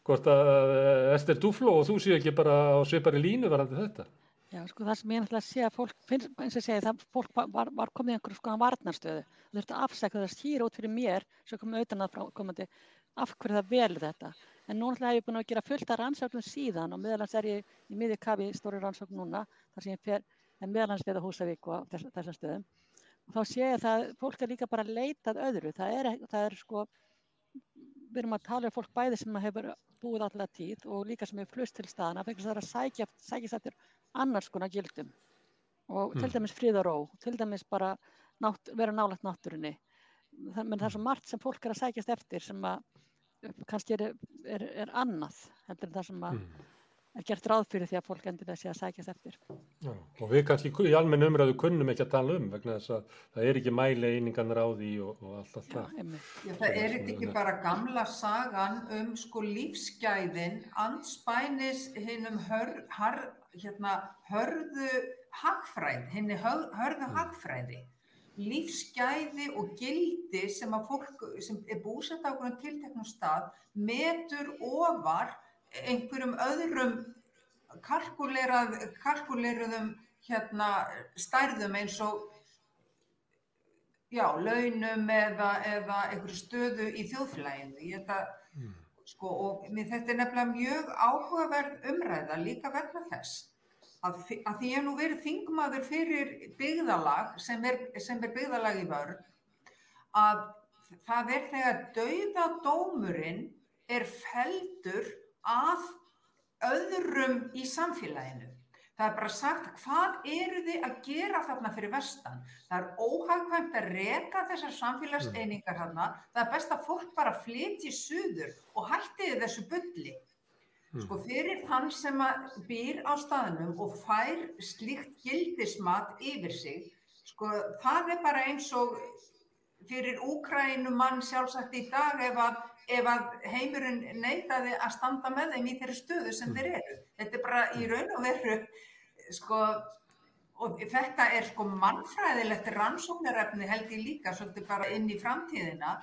hvort að Ester Duflo og þú séu ekki bara á svipari línu varandi þetta Já, sko það sem ég náttúrulega sé að fólk, finnst, eins og segi, það fólk var, var, komið í einhverju sko varnarstöðu. Það þurfti að afsækja það skýra út fyrir mér, sem komið auðvitað frá komandi, af hverju það velur þetta. En nú náttúrulega hef ég búin að gera fullt af rannsóknum síðan og meðalans er ég í miði kafi stóri rannsókn núna, þar sem ég fer, en meðalans við á Húsavík og þess, þessum stöðum. Og þá sé ég það, fólk er líka bara leitað öðru. Það er, það er sko, við erum að tala um fólk bæði sem hefur búið allar tíð og líka sem hefur flust til staðana, fyrir þess að sækja, sækja sættir annars konar gildum og til dæmis frið og ró, til dæmis bara nátt, vera nálagt náttúrunni. Það, menn það er svo margt sem fólk er að sækjast eftir sem að kannski er, er, er annað heldur en það sem að Mm. Er gert ráð fyrir því að fólk endur þessi að sækjast eftir. Já, og við kannski í almenn umræðu kunnum ekki að tala um vegna þess að það er ekki mæli einingarnir á því og, og allt, allt Já, það. einmitt. Já, það er ekki bara gamla sagan um sko lífsgæðin anspænis hinnum hör, har, hérna, hörðu hagfræði, hinni hör, hörðu hagfræði. Lífsgæði og gildi sem að fólk sem er búsett á einhverjum tilteknum stað metur ofar einhverjum öðrum kalkulerað, kalkuleruðum hérna stærðum eins og já, launum eða, eða einhverju stöðu í þjóðfélaginu. Ég þetta, sko, og mér, þetta er nefnilega mjög áhugaverð umræða líka vegna þess að, að því ég nú verið þingmaður fyrir byggðalag sem er, sem er byggðalag í vörn að það er þegar dauðadómurinn er feldur af öðrum í samfélaginu. Það er bara sagt, hvað eru þið að gera þarna fyrir vestan? Það er óhagkvæmt að reka þessar samfélagseiningar þarna. Það er best að fólk bara flytji suður og hætti þessu bulli. Sko fyrir þann sem að býr á staðnum og fær slíkt gildismat yfir sig, sko það er bara eins og fyrir Úkrænum mann sjálfsagt í dag ef að, ef að heimurinn neitaði að standa með þeim í þeirri stöðu sem þeir eru. Þetta er bara í raun og veru, sko, og þetta er sko mannfræðilegt rannsóknarefni held ég líka svolítið bara inn í framtíðina.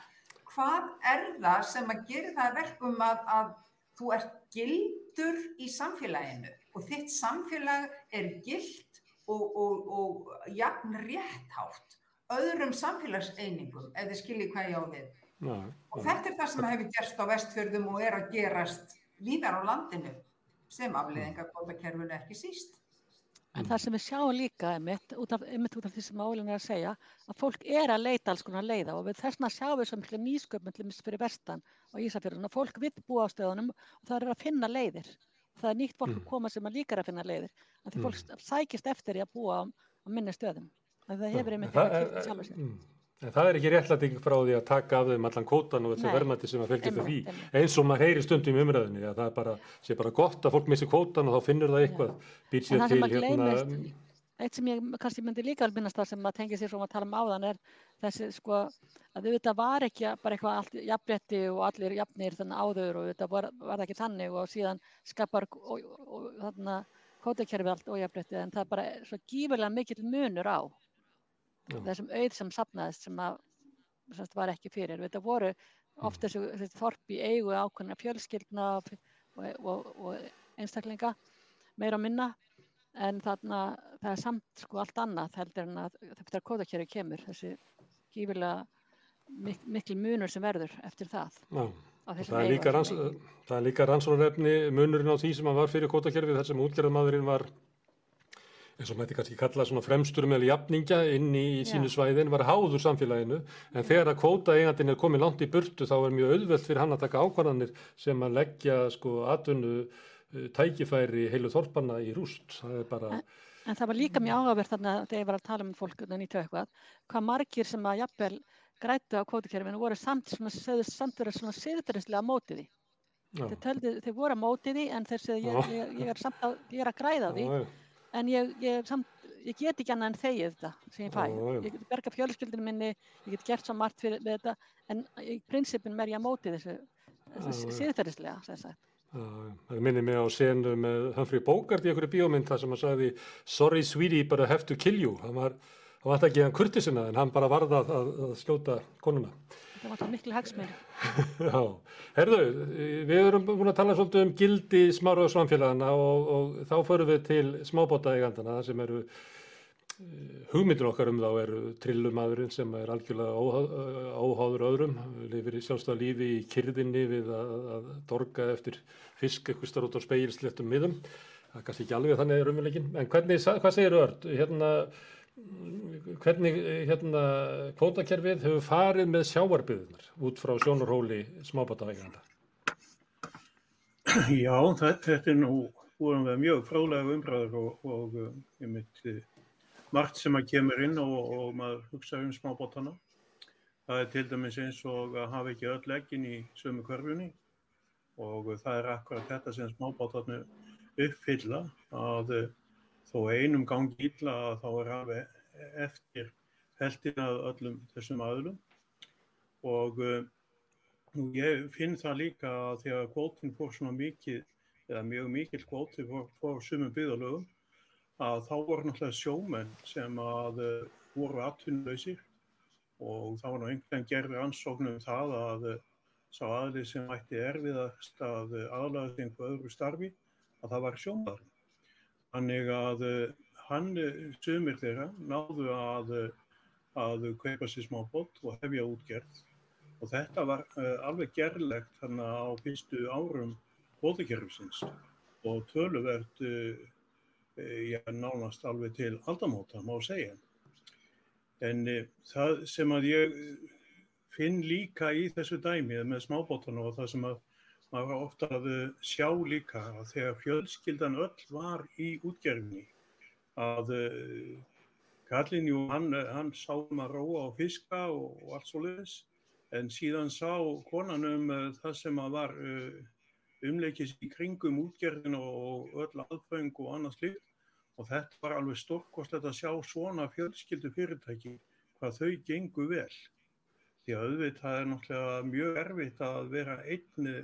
Hvað er það sem að gera það að verkum að, að þú ert gildur í samfélaginu og þitt samfélag er gild og, og, og jafn rétthátt öðrum samfélagseiningum ef þið skiljið hvað ég á við. Já, Og þetta er það sem hefur gerst á vestfjörðum og er að gerast víðar á landinu sem afleðingar bótakerfunu ekki síst. En það sem við sjáum líka einmitt út af, einmitt út af því sem Ólin er að segja að fólk er að leita alls konar leiða og við þessna sjáum við til dæmis fyrir vestan og Ísafjörðun og fólk vill búa á stöðunum og það er að finna leiðir. Það er nýtt fólk að koma sem að líka er að finna leiðir. En því fólk sækist eftir í að búa á, á minni stöðum. Það hefur einmitt það, ekki en það er ekki réttlæting frá því að taka af þeim allan kótan og þessu verðmætti sem að fylgja því. eins og maður heyri stundum í umræðinni að það er bara, sé bara gott að fólk missi kótan og þá finnur það eitthvað. Býr sér til hérna eitt sem ég kannski myndi líka alveg minnast það sem að tengja sér svo að tala um áðan er þessi sko að auðvitað var ekki bara eitthvað allt jafnrétti og allir jafnir þannig áður og auðvitað var, var það ekki þannig og síðan skapar og, og, og þarna kótakerfi allt ójafnrétti en það er bara svo gífurlega mikill munur á Já. þessum auð sem sapnaðist sem að semst, var ekki fyrir. Þetta voru oft þessu, þessu þorp í eigu ákveðna fjölskyldna og, og, og, einstaklinga meira og minna en þarna það er samt sko allt annað heldur en að þegar kóðakjöru kemur þessi gífilega mik mikil munur sem verður eftir það Já. Það er ranns, það er líka rannsónarefni munurinn á því sem hann var fyrir kótakerfið þar sem útgerðamadurinn var eins og mætti kannski kalla svona fremstur með jafningja inn í sínu svæðin var háður samfélaginu. En þegar að kvóta eigandinn er komið langt í burtu þá er mjög auðvelt fyrir hann að taka ákvarðanir sem að leggja sko atvinnu uh, tækifæri heilu þorpanna í rúst. Það er bara, En það var líka mjög áhugaverð þarna þegar ég var að tala um fólk þarna 90 og eitthvað, hvað margir sem að jafnvel grættu á kvótakerfinu voru samt verið svona siðferðislega á móti því. já, Þeir, töldu, þeir voru á móti því en þeir segðu ég, ég, ég, að, ég er að græða því já, já, en ég, ég, samt, ég get ekki annað en þegið þetta sem ég fæ. Já. Ég get berga fjölskyldinu minni, ég get gert svo margt fyrir þetta en í prinsipin er ég á móti þessu, þessu siðferðislega sem sagt. það minnir mig á senu með Humphrey Bogart í einhverju bíómynd þar sem hann sagði sorry sweetie but I have to kill you hann var, Það var ekki hann kurtisina en hann bara varða að, að, að skjóta konuna. Það var það miklu hagsmur. Já, herðu, við erum búin að tala svolítið um gildi smára og samfélagana og, og þá förum við til smábótaegandana sem eru hugmyndir okkar um þá eru trillumadurinn sem er algjörlega óháð, óháður öðrum, lifir í sjálfstæða lífi í kyrðinni við að, að dorga eftir fisk eitthvað starf út á speilsléttum miðum. Það er kannski ekki alveg þannig raunveruleikin, en hvernig, hvað segir Örd? Hérna, hvernig hérna, kvótakerfið hefur farið með sjáarbyðunar út frá sjónarhóli smábátaveikanda? Já, þetta er nú búin við mjög frálega umræður og, og ég myndi margt sem að kemur inn og, og maður hugsa um smábótana. Það er til dæmis eins og að hafa ekki öll leggin í sömu hverfunni og það er akkurat þetta sem smábótarnu uppfylla að þó einum gangi illa þá er alveg eftir heldin að öllum þessum aðlum og nú ég finn það líka að þegar kvótinn fór svona mikið eða mjög mikil kvóti fór, fór sumum byggðalögum að þá voru náttúrulega sjómenn sem að uh, voru atvinnuleysir og þá var nú einhvern gerði ansóknum það að uh, sá aðli sem ætti erfiðast að uh, aðlaga sig einhver öðru starfi að það var sjómaðurinn. Þannig að hann sumir þeirra náðu að, að kaupa sér smá bótt og hefja útgerð og þetta var alveg gerlegt þannig á fyrstu árum bótakerfisins og töluvert já, nánast alveg til aldamóta, má segja. En það sem að ég finn líka í þessu dæmið með smábótana og það sem að maður ofta að sjá líka að þegar fjölskyldan öll var í útgerfinni að uh, Kallin, jú, hann, hann sá um að róa og fiska og, og allt svo leiðis en síðan sá konan um uh, það sem að var uh, umleikis í kringum útgerðin og öll aðfeng og annað slíkt og þetta var alveg stórkostlegt að sjá svona fjölskyldu fyrirtæki hvað þau gengu vel. Því að auðvitað er náttúrulega mjög erfitt að vera einni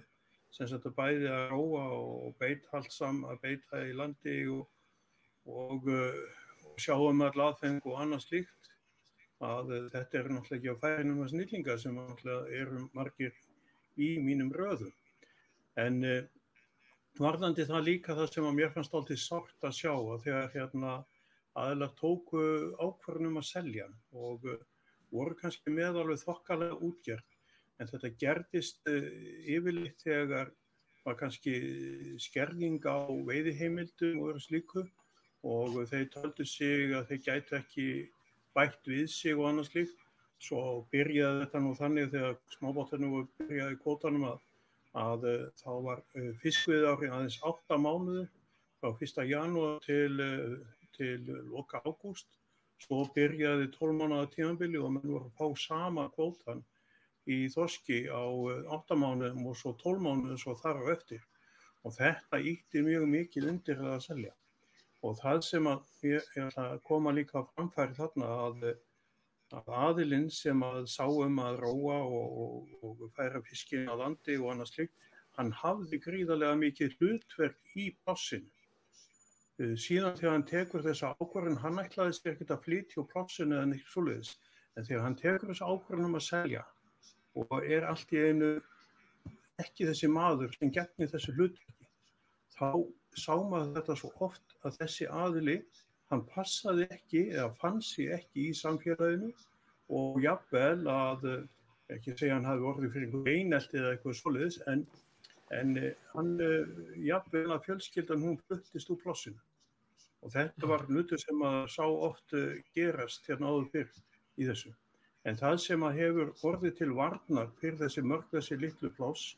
sem þetta bæði að róa og beita allt saman, að beita í landi og, og, og sjá um all aðfeng og annað slíkt að þetta er náttúrulega ekki á færinum að snillinga sem náttúrulega eru margir í mínum röðum. En varðandi það líka það sem að mér fannst alltaf sátt að sjá að þegar hérna aðeins tóku ákvarðunum að selja og uh, voru kannski með alveg þokkalega útgerð en þetta gerðist uh, yfirleitt þegar var kannski skerðing á veiðiheimildum og öðru slíku og þeir töldu sig að þeir gætu ekki bætt við sig og annað slíkt svo byrjaði þetta nú þannig þegar smábátarnir voru byrjaði kvotanum að að uh, þá var uh, fiskvið árið aðeins 8 mánuði frá 1. janúar til, til loka ágúst. Svo byrjaði 12 mánuða tímanbili og menn voru að fá sama kvótan í þorski á 8 mánuðum og svo 12 mánuðum svo þar á eftir. Og þetta ítti mjög mikið undir það að selja. Og það sem að ég er að koma líka framfæri þarna að að aðilinn sem að sá um að róa og, og, og færa fiskin á landi og annað slikt, hann hafði gríðarlega mikið hlutverk í plássinu. Eh, síðan þegar hann tekur þessa ákvarðin, hann ætlaði sér ekkert að flytja á plássinu eða neitt svoleiðis, en þegar hann tekur þessa ákvarðin um að selja og er allt í einu ekki þessi maður sem gegnir þessu hlutverki, þá sá maður þetta svo oft að þessi aðili hann passaði ekki eða fann sig ekki í samfélaginu og jafnvel að, eh, ekki segja hann hafi orðið fyrir einhver einelti eða eitthvað soliðis, en, en eh, hann eh, jafnvel að fjölskyldan hún fluttist úr plossinu. Og þetta var nutur sem að sá oft gerast hérna áður fyrr í þessu. En það sem að hefur orðið til varnar fyrir þessi mörg þessi litlu ploss,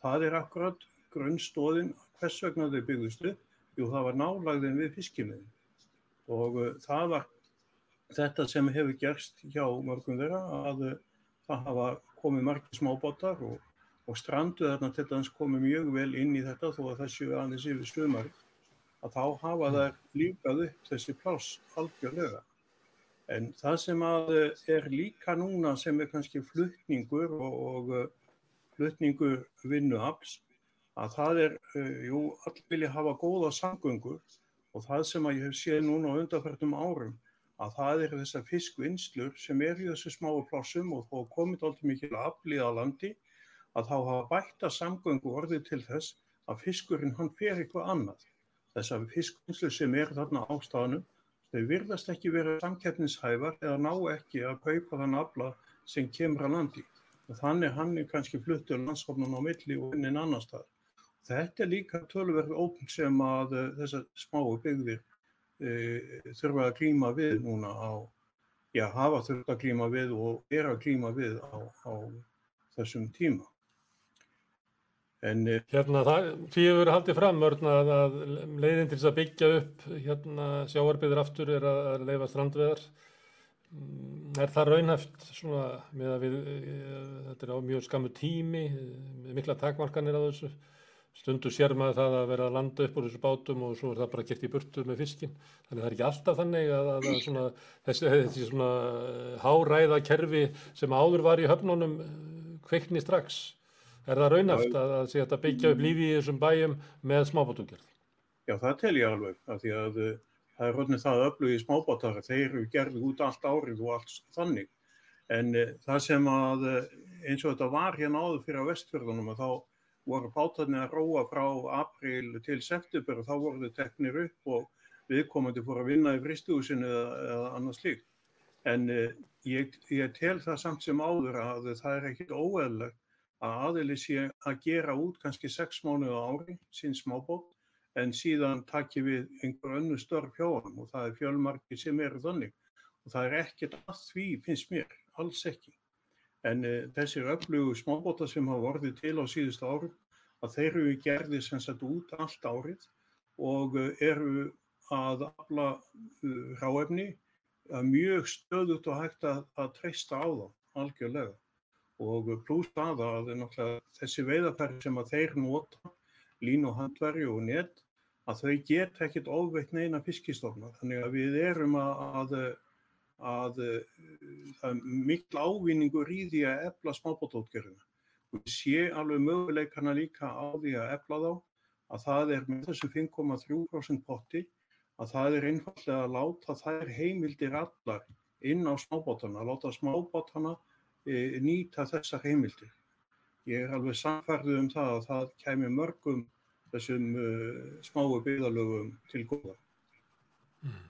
það er akkurat grunnstóðin hvers vegna þau byggðustu, jú það var nálagðin við fiskimiðin. Og uh, það var þetta sem hefur gerst hjá mörgum þeirra að uh, það hafa komið margir smábótar og, og strandu þarna til þess komið mjög vel inn í þetta þó að það séu aðeins yfir stumari að þá hafa þær líkað upp þessi pláss algjörlega. En það sem að uh, er líka núna sem er kannski fluttningur og, og fluttningur vinnuafls að það er, jú, allir vilja hafa góða samgöngur og það sem að ég hef séð núna á undanfærtum árum að það eru þessar fiskvinnslur sem er í þessu smáu plássum og þó komið alltaf mikil aflið á landi að þá hafa bætta samgöngu orðið til þess að fiskurinn hann fer eitthvað annað. Þessar fiskvinnslur sem er þarna á staðnum, þau virðast ekki vera samkeppnishæfar eða ná ekki að kaupa þann afla sem kemur að landi. Og þannig hann er kannski fluttur landskapnum á milli og inn einn annar stað. Þetta er líka tölverð ópn sem að uh, þessar smáu byggðir uh, þurfa að klíma við núna á, já, hafa þurfa að klíma við og er að klíma við á, á þessum tíma. En, uh, hérna, það, því hefur haldið fram mörgna að, að leiðin til þess að byggja upp hérna, sjáarbyður aftur er að, að leifa strandveðar. Mm, er það raunhæft svona með að við, þetta er á mjög skamu tími, mikla takmarkanir á þessu? Stundu sér maður það að vera að landa upp úr þessu bátum og svo er það bara gert í burtu með fiskin. Þannig það er ekki alltaf þannig að, að svona, þessi, þessi svona háræða kerfi sem áður var í höfnunum kveikni strax. Er það raunæft að, að þetta byggja upp lífi í þessum bæjum með smábátugjörð? Já, það tel ég alveg. Af því að uh, það er hodnið það öflugið smábátar. Þeir eru gerðið út allt árið og allt þannig. En uh, það sem að uh, eins og þetta var hérna áður fyrir á vestfjörðunum að þá voru bátarnir að róa frá april til september og þá voru þau teknir upp og viðkomandi fór að vinna í fristuhúsinu eða, eða annars líkt. En eh, ég, ég tel það samt sem áður að það er ekkit óeðlegt að aðili sé að gera út kannski sex mánuðu ári sín smábót en síðan takki við einhver önnu störf hjá hann og það er fjölmarki sem eru þannig og það er ekkert að því finnst mér, alls ekki. En uh, þessir öflugu smábóta sem hafa vorðið til á síðustu árum, að þeir eru gerðið sem sagt út allt árið og uh, eru að afla uh, ráefni mjög stöðut og hægt að, að treysta á þá algjörlega. Og pluss það að þessi veiðarferð sem að þeir nota, lín og handverju og net, að þau get ekkert ofveitt neina fiskistofna. Þannig að við erum að, að að mikil ávinningur í því að efla smábátótgerðina. Og ég sé alveg möguleikana líka á því að efla þá að það er með þessu 5,3% potti að það er einfallega að láta þær heimildir allar inn á smábátana, að láta smábátana e, nýta þessar heimildir. Ég er alveg samfærðið um það að það kemur mörgum þessum uh, smáu byggðalögum til góða. Mm.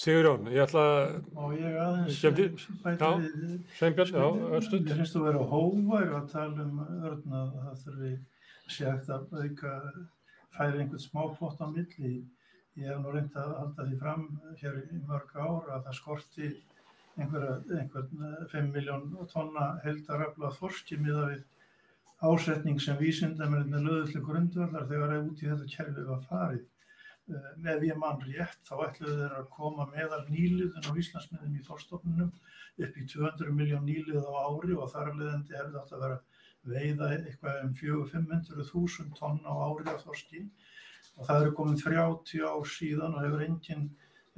Sigurjón, ég ætla að... Ég aðeins bæti við... Sveinbjörn, já, örstuð. Mér finnst þú að vera hóvæg að tala um örn að það þurfi sér að auka, færi einhvern smá plott á milli. Ég hef nú reynd að halda því fram hér í mörg ára að það skorti einhvern 5 miljón tonna heldarafla þorski miða við ásetning sem vísindamennir löðullur grundvöldar þegar það út í þetta kerfi var farið. Ef ég mann rétt þá ætluðu þeir að koma meðal nýliðun á Íslandsmiðum í þorstofnunum upp í 200 miljón nýlið á ári og þar leðandi hefði átt að vera veiða eitthvað um 400-500.000 tonn á ári af þorski. Og það eru komin 30 ár síðan og hefur engin,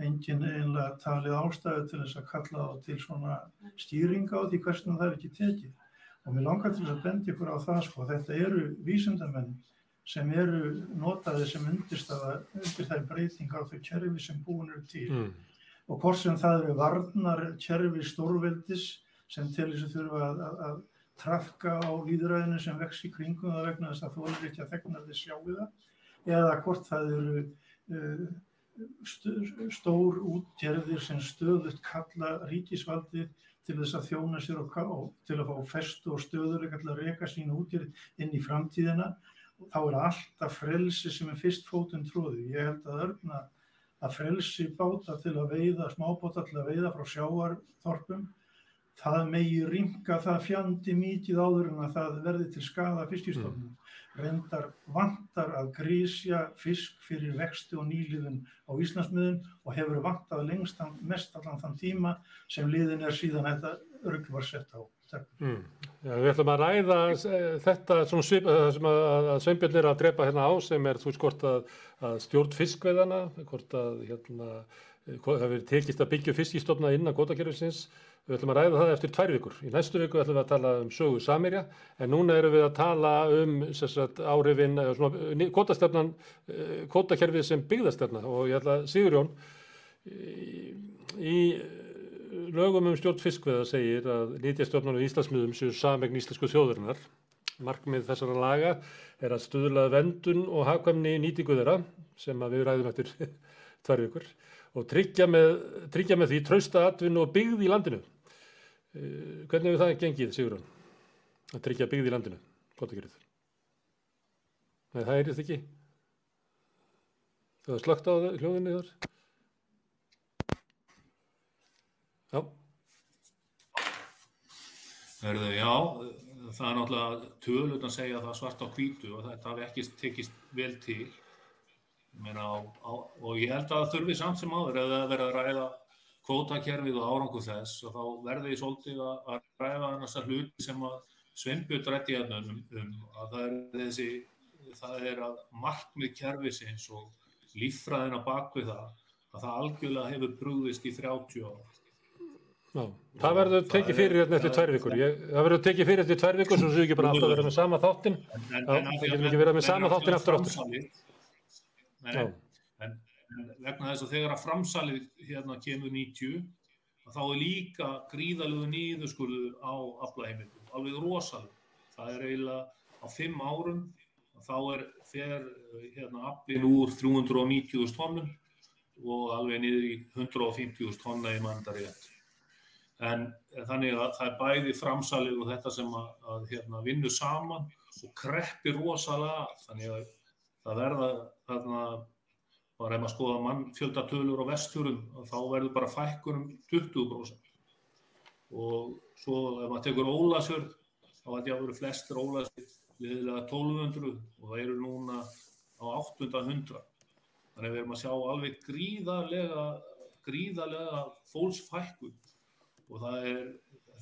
engin einlega talið ástæðu til þess að kalla það til svona stýringa á því hversum það er ekki tekið og mér langar til þess að benda ykkur á það sko þetta eru vísindamenn sem eru notaði sem undirstafa undir þær breytingar á þau kerfi sem búin eru til mm. og hvort sem það eru varnar kerfi stórveldis sem til þess að þurfa að, að, að trafka á líðræðinu sem vex í kringum það vegna þess að þú er ekki að þegna þess sjáu það eða hvort það eru uh, stór útgerðir sem stöðut kalla ríkisvaldið til þess að þjóna sér og, til að fá festu og til að reyka sín útgerð inn í framtíðina þá er alltaf frelsi sem er fyrst fótun tróði. Ég held að örna að frelsi báta til að veiða, smábáta til að veiða frá sjáarþorpum, það megi ringa það fjandi mikið áður en að það verði til skada fiskistofnum. Mm. Rendar vantar að grísja fisk fyrir vexti og nýliðun á Íslandsmiðun og hefur vantað lengst mest allan þann tíma sem liðin er síðan þetta örgl var sett á. Mm. Já, við ætlum að ræða eh, þetta svip, eh, sem að, Sveinbjörn er að drepa hérna á sem er þú hvort að, að stjórn fiskveðana, hvort að hérna, eh, hefur tekist að byggja fiskistofna inn að gótakerfisins. Við ætlum að ræða það eftir tvær vikur. Í næstu viku ætlum við að tala um sögu Samirja en núna erum við að tala um sagt, árifin, gótastefnan, gótakerfið sem byggðastefna og ég ætla að Sigurjón í eh, lögum um stjórn fiskveða segir að nýtjastjórnarnu í Íslandsmiðum séu samegn íslensku þjóðurinnar. Markmið þessara laga er að stuðla vendun og hagkvæmni nýtingu þeirra sem við ræðum eftir tvær vikur og tryggja með, tryggja með því trausta atvinnu og byggð í landinu. Uh, hvernig hefur það gengið, Sigurðan? Að tryggja byggð í landinu, gott ekki rið. Nei, það er þetta ekki. Það er slögt á hljóðinni þar. Já. Herðu, já, það er náttúrulega tölun að segja það svart á hvítu og þetta hafi ekki tekist vel til. Meina, á, á, og ég held að það þurfi samt sem áður eða að vera að ræða kvótakerfið og árangu þess og þá verði ég svolítið að, að ræða þessar hluti sem að Sveinbjörn rætti hérna um, um að það er þessi, það er að markmið kerfisins og líffræðina bakvið það að það algjörlega hefur brúðist í 30 ára. Já, það verður tekið fyrir hérna eftir tvær vikur. Ég, það verður tekið fyrir eftir tvær vikur svo þú ekki bara alltaf vera með sama þáttin. Já, það getur ekki verið með sama þáttin aftur aftur. Nei, vegna þess að þegar að framsalið hérna kemur 90 að þá er líka gríðalegu nýðuskurður á aflaheimildum, alveg rosalega. Það er eiginlega á fimm árum þá er fer hérna aflinn úr 390.000 tonnum og alveg niður í 150.000 tonna í mandarétt. En þannig að það er bæði framsalið og þetta sem að, að hérna, vinnu saman og kreppi rosalega. Þannig að það verða þarna, bara ef maður skoða mannfjöldatölur á vestfjörðum, þá verður bara fækkunum 20%. Og svo ef maður tekur Ólasjörð, þá held ég að veru flestir Ólasjörð liðilega 1200 og það eru núna á 800. Þannig að við erum að sjá alveg gríðarlega, gríðarlega fólksfækkun og það er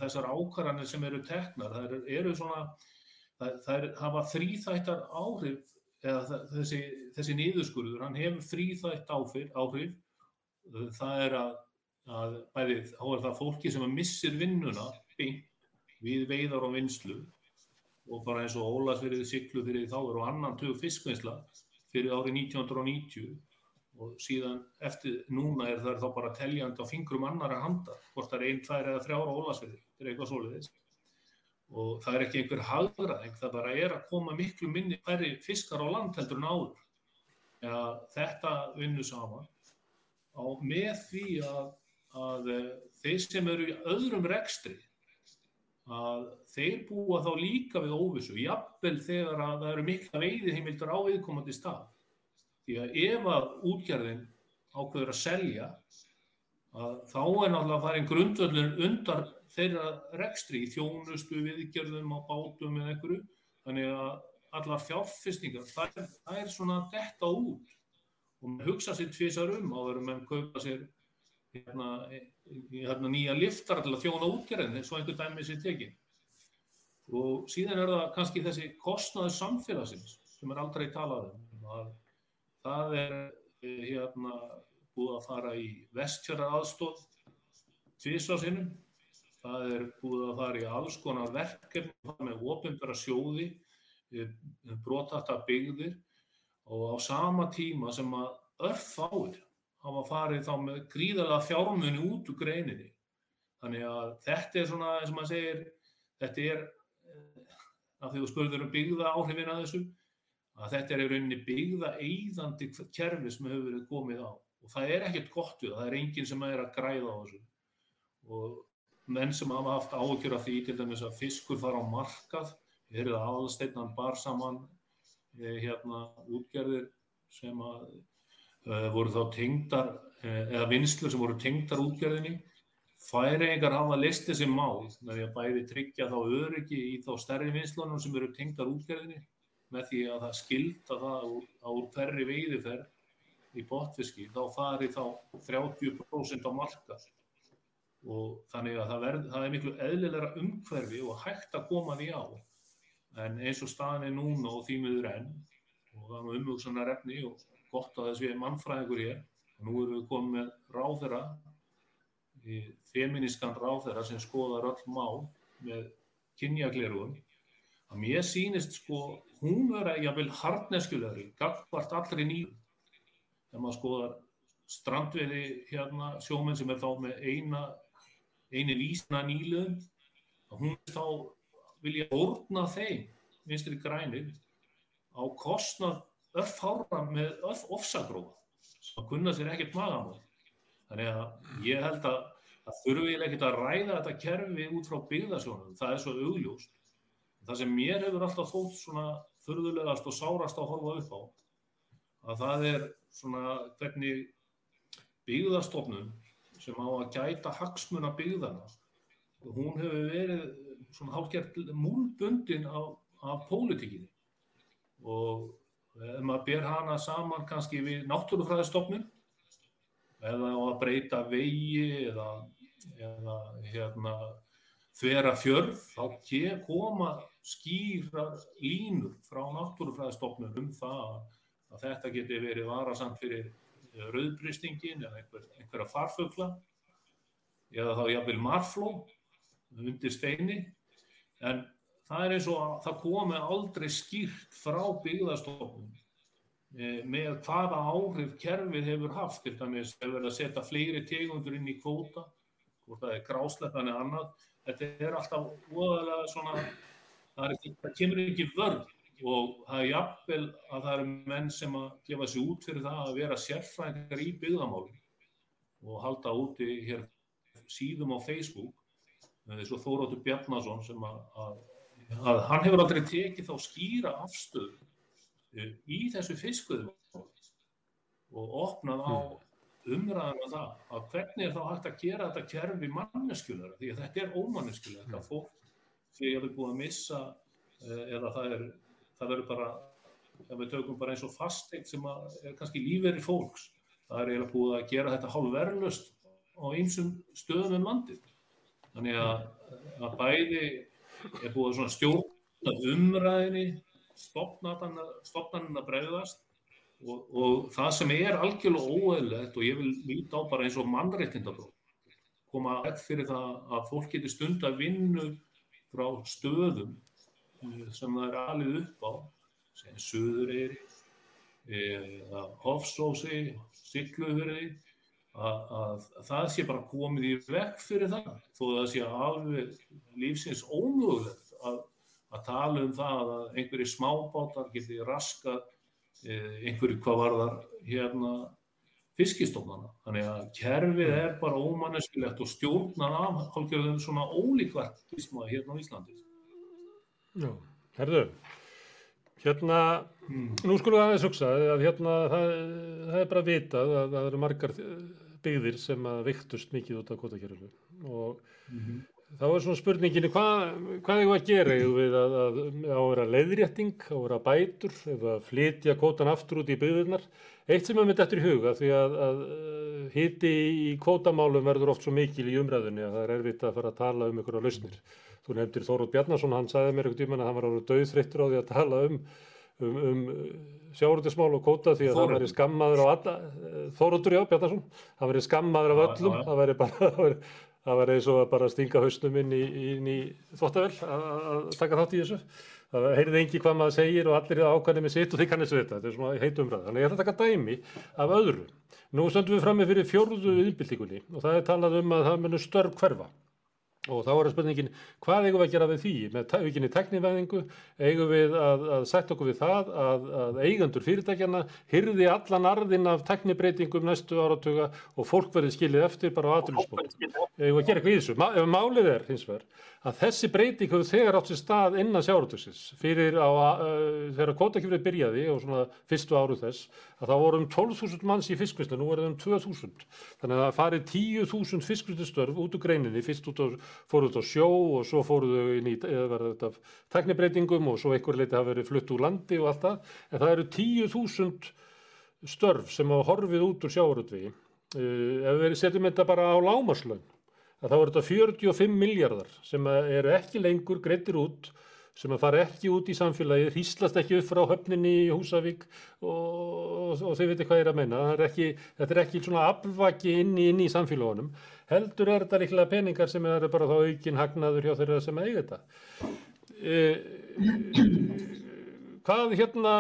þessar ákvarðanir sem eru teknar, það eru, eru svona, það, það er, hafa þrýþættar áhrif, eða þessi, þessi niðurskurður, hann hefur þrýþætt áhrif, áhrif, það er að, að bæði, þá er það fólki sem missir vinnuna við veiðar og vinslu og bara eins og Ólasverið siglu fyrir þáður og annan tög fiskvinnsla fyrir árið 1990 og síðan eftir núna er það þá bara teljandi á fingrum annara handa, hvort það er einn, tvær eða þrjára ólasverði, þetta er eitthvað svoleiðis og það er ekki einhver hagraðing, það bara er að koma miklu minni færri fiskar á land heldur en áður. Ja, þetta vinnur saman á með því að, að þeir sem eru í öðrum rekstri að þeir búa þá líka við óvissu, jafnvel þegar að það eru mikla veiðheimildur á viðkomandi stað. Því að ef að útgerðin ákveður að selja, að þá er náttúrulega farin grundvöldun undar þeirra rekstri í þjónustu viðgerðum á bátum eða einhverju, þannig að allar fjárfestingar, það það er svona detta út og maður hugsa sér tvísar um áður en maður kaupa sér hérna, hérna nýja liftar til að þjóna útgerðin eins og einhver dæmi sér tekinn. Og síðan er það kannski þessi kostnaður samfélagsins sem er aldrei talað um. Að það er hérna búið að fara í vestfjara aðstóð tvísvarsinnum. Það er búið að fara í alls konar verkefni með ofinbæra sjóði, brotata byggðir og á sama tíma sem að örfáir hafa farið þá með gríðarlega fjármunni út úr greininni. Þannig að þetta er svona, eins og maður segir, þetta er, af því þú spurður um byggða áhrifin að þessu, að þetta er í rauninni byggða eigðandi kerfi sem hefur verið komið á. Og það er ekkert gott við það, það er enginn sem er að græða á þessu. Og menn sem hafa haft áhugjur af því til dæmis að fiskur fara á markað, er það aðalsteinnan bar saman hérna útgerðir sem að uh, voru þá tengdar uh, eða vinslur sem voru tengdar útgerðinni. Færingar hafa list þessi mál með því að bæði tryggja þá öryggi í þá stærri vinslunum sem eru tengdar útgerðinni með því að það skilta það úr, úr hverri veiðiferð í botfiski þá fari þá 30% á markað og þannig að það, verð, það er miklu eðlilega umhverfi og hægt að koma því á en eins og staðin er núna og þýmiður enn. Og það er umhugsanar efni og gott að þess við erum mannfræðingur hér og nú erum við komið með ráðherra feminískan ráðherra sem skoðar öll mál með kynjaglerugun að mér sýnist sko hún vera jafnvel harneskjulegri gagvart allri nýjum þegar maður skoðar strandveiði hérna sjómenn sem er þá með eina, eini vísna að hún þá vilja orna þeim, vinstri grænir, á kostnað örfára með örf ofsagróða sem kunna sér ekkert magamál. Þannig að ég held að það þurfi ekkert að ræða þetta kerfi út frá byggðasjónum, það er svo augljóst. Það sem mér hefur alltaf þótt svona þurðulegast og sárast að horfa upp á, að það er svona hvernig byggðastofnun sem á að gæta hagsmuna byggðana og hún hefur verið svona hálfgert múlbundin af, af pólitíkinni. Og ef maður ber hana saman kannski við náttúrufræðistofnun eða á að breyta vegi eða, eða hérna, þvera fjörð þá koma skýra línur frá náttúrufræðistofnun um það að þetta geti verið varasamt fyrir rauðbristingin eða einhver, einhverja farfugla eða þá jáfnveil marfló undir steini. En það er eins og að það komi aldrei skýrt frá byggðarstofnun e, með hvaða áhrif kerfið hefur haft. Til dæmis ef verið að setja fleiri tegundur inn í kvóta hvort það er grásleppan eða annað. Þetta er alltaf óðalega svona það, ekki, það kemur ekki vörð og það er jafnvel að það eru menn sem að gefa sér út fyrir það að vera sérfræðingar í byggðamáli og halda úti hér síðum á Facebook. Eins og Þóróttur Bjarnason sem að, að, að hann hefur aldrei tekið þá skýra afstöð eh, í þessu fiskuðum og opnað á umræðan að það að hvernig er þá hægt að gera þetta kerfi manneskjulega því að þetta er fólk því að það er búið að missa eh, eða það er það verður bara ef við tökum bara eins og fasteitt sem er kannski lífeyri fólks. Það er eiginlega búið að gera þetta hálf verðlust á einsum stöðum um landið. Þannig að, að bæði er búið að stjórna umræðinni stopnarinn að bregðast og, og það sem er algjörlega óeðlegt og ég vil líta á bara eins og mannreittindabróð koma eftir það að fólk getur stund að vinna frá stöðum sem það er alveg upp á sem Suðureyri eða Hofsósi Siglufjörði að, að það sé bara komið í vekk fyrir það þó að það sé alveg lífsins ómögulegt að, að tala um það að einhverju smábátar geti raskað eh, einhverju hvað var þar hérna fiskistofnana. Þannig að kerfið er bara ómanneskilegt og stjórnar af hálfgerðum svona ólíkvært hérna á Íslandi. Já, herðu, hérna, mm. nú skulum við aðeins hugsa að hérna það, það er bara vitað að það eru margar byggðir sem að viktust mikið út af kvotakerfinu og mm -hmm. þá er svona spurninginni hvað, hvað er það að gera við að, að, að, að vera leiðrétting, að vera bætur, að flytja kvotan aftur út í byggðirnar. Eitt sem er með þetta í huga því að hiti í kvotamálum verður oft svo mikil í umræðunni að það er erfitt að fara að tala um ykkur á lausnir. Þú nefndir Þórótt Bjarnason, hann sagði mér eitthvað tíma að hann var árið döðþreyttur á því að tala um um, um sjáurundismál og kóta því að Þóruður. það væri skammaður á alla Þóruður, já, Bjarnarsson það væri skammaður af öllum. já, já. það væri bara það væri eins og að bara stinga hausnum inn í, inn í þvóttavel að taka þátt í þessu. Það heyrði engi hvað maður segir og allir er ákvæmlega með sitt og þið kannist við þetta þetta er svona heit umræð, þannig ég ætla að taka dæmi af öðru. Nú stöndum við fram með fyrir fjórðu innbyltingunni og það er talað um að það munur störf hverfa Og þá er spurningin, hvað eigum við að gera við því? Með aukinni teknivæðingu eigum við að, að setja okkur við það að, að eigandur fyrirtækjana hyrði allan arðin af teknibreitingum næstu áratuga og fólk verði skilið eftir bara á aðrjóðsbótt. Eigum við að gera eitthvað í þessu? Ef málið er hins vegar að þessi breyting hefur þegar átt sér stað innan sjáratöksins fyrir á, uh, þegar kvotakjöfrið byrjaði og svona fyrstu áru þess að það voru um 12.000 manns í fiskvinnslu, nú er það um 2.000 þannig að það farið 10.000 fiskvinnstustörf út úr greininni, fyrst út á, fóruð á sjó og svo fóruðu inn í teknibreitingum og svo einhver leiti hafa verið flutt úr landi og allt það. En það eru 10.000 störf sem hafa horfið út úr sjáratvegi uh, ef við setjum þetta bara á lámaslögn að þá er þetta 45 miljardar sem eru ekki lengur greittir út, sem að fara ekki út í samfélagi, hýslast ekki upp frá höfninni í Húsavík og, og, og þau veitir hvað ég er að menna. Er ekki, þetta er ekki svona afvaki inn í, inn í samfélagunum. Heldur er þetta líklega peningar sem eru bara þá aukinn hagnaður hjá þeirra sem eiga þetta. E, hvað hérna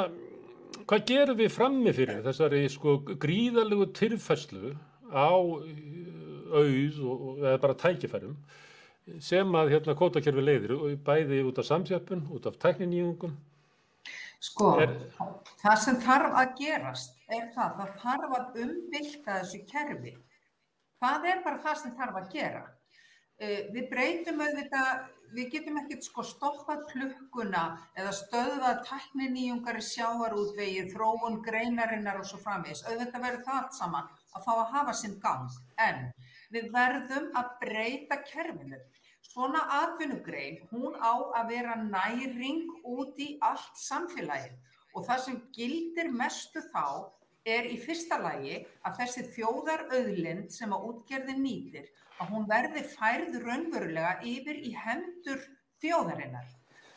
hvað gerum við frammi fyrir þessari sko gríðalegu tilfæslu á auð og, og eða bara tækifærum sem að hérna kótakerfi leiðir bæði út af samsjöppun, út af tækniníungum Sko, er, það sem þarf að gerast er það, það þarf að umbylta þessu kerfi. Það er bara það sem þarf að gera. Uh, við breytum auðvitað, við getum ekkert sko stoppað klukkuna eða stöðvað tækniníungar í sjáarútvegi, þróun greinarinnar og svo framvegis. Auðvitað verður það saman að fá að hafa sinn gang. En við verðum að breyta kerfinu. Svona atvinnugrein, hún á að vera næring út í allt samfélagið og það sem gildir mestu þá er í fyrsta lagi að þessi þjóðar auðlind sem að útgerðin nýtir, að hún verði færð raunverulega yfir í hendur þjóðarinnar.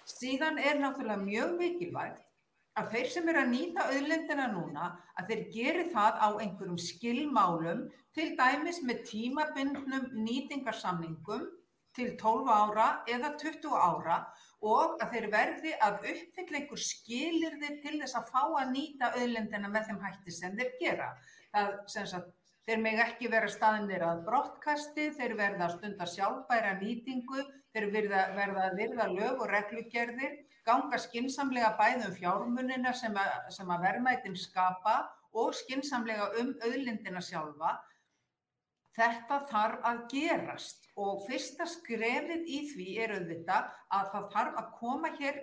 Síðan er náttúrulega mjög mikilvægt að þeir sem eru að nýta auðlindina núna, að þeir geri það á einhverjum skilmálum, til dæmis með tímabindnum nýtingarsamningum, til 12 ára eða 20 ára og að þeir verði að uppfylla einhver skilirði til þess að fá að nýta auðlendina með þeim hætti sem þeir gera. Það, sagt, þeir meg ekki vera staðinir að brottkasti, þeir verða að stunda sjálfbæra nýtingu, þeir verða, verða að virða lög og reglugerðir, ganga skinsamlega bæðum fjármunina sem að, sem að verðmætin skapa og skinsamlega um auðlendina sjálfa. Þetta þarf að gerast og fyrsta skrefið í því er auðvitað að það þarf að koma hér,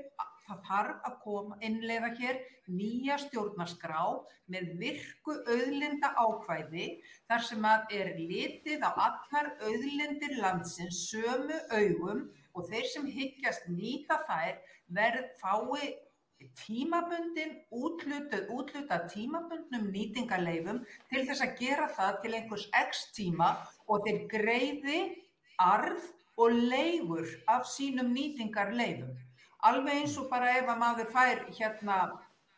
það þarf að koma, innleiða hér nýja stjórnarskrá með virku auðlinda ákvæði þar sem að er litið á allar auðlindir landsins sömu augum og þeir sem hyggjast nýta þær verð fái tímabundin útlutað, útlutað tímabundnum nýtingarleifum til þess að gera það til einhvers x tíma og þeir greiði arð og leigur af sínum nýtingarleifum. Alveg eins og bara ef að maður fær hérna,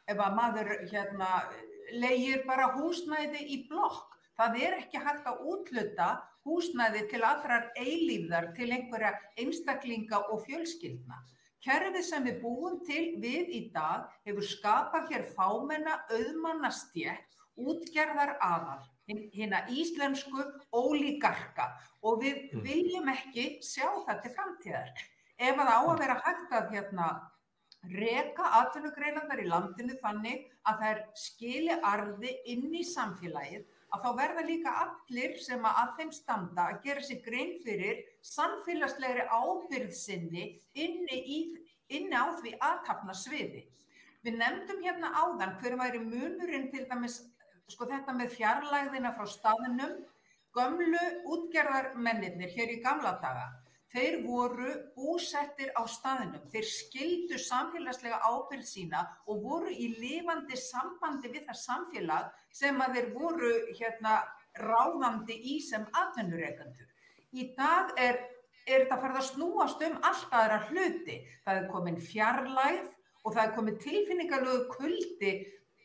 ef að maður hérna leigir bara húsnæði í blokk. Það er ekki hægt að útluta húsnæði til allrar eilíðar til einhverja einstaklinga og fjölskyldna. Kerfið sem við búum til við í dag hefur skapað hér fámenna auðmannastjétt, útgerðar aðal, hérna íslensku ólíkarka og við mm. viljum ekki sjá það til framtíðar. Ef það á að vera hægt að hérna, reka atvinnugreinandar í landinu þannig að er skili arði inn í samfélagið að þá verða líka allir sem að, að þeim standa að gera sér grein fyrir samfélagslegri ábyrðsynni inni, í, inni á því aðtapna sviði. Við nefndum hérna áðan hver væri munurinn til dæmis sko þetta með fjarlægðina frá staðinum, gömlu útgerðarmennir hér í gamla daga Þeir voru búsettir á staðinum, þeir skildu samfélagslega ábyrð sína og voru í lifandi sambandi við það samfélag sem að þeir voru hérna, ráðandi í sem atvinnureikandur. Í dag er, er þetta farið að snúast um alltaf aðra hluti. Það er komin fjarlæð og það er komin tilfinningarlegu kuldi,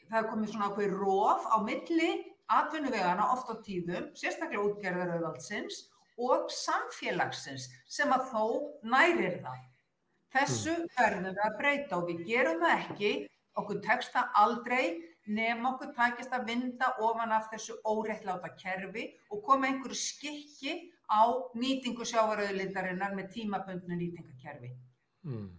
það er komin svona okkur róf á milli atvinnuvegana oft á tíðum, sérstaklega útgerðarauðvaldsins og samfélagsins sem að þó nærir það. Þessu hmm. verðum við að breyta og við gerum það ekki, okkur tekst það aldrei nefn okkur takist að vinda ofan af þessu óreittláta kerfi og koma einhverju skikki á nýtingu sjávarauðlindarinnar með tímaböndnu nýtingakerfi. Mm.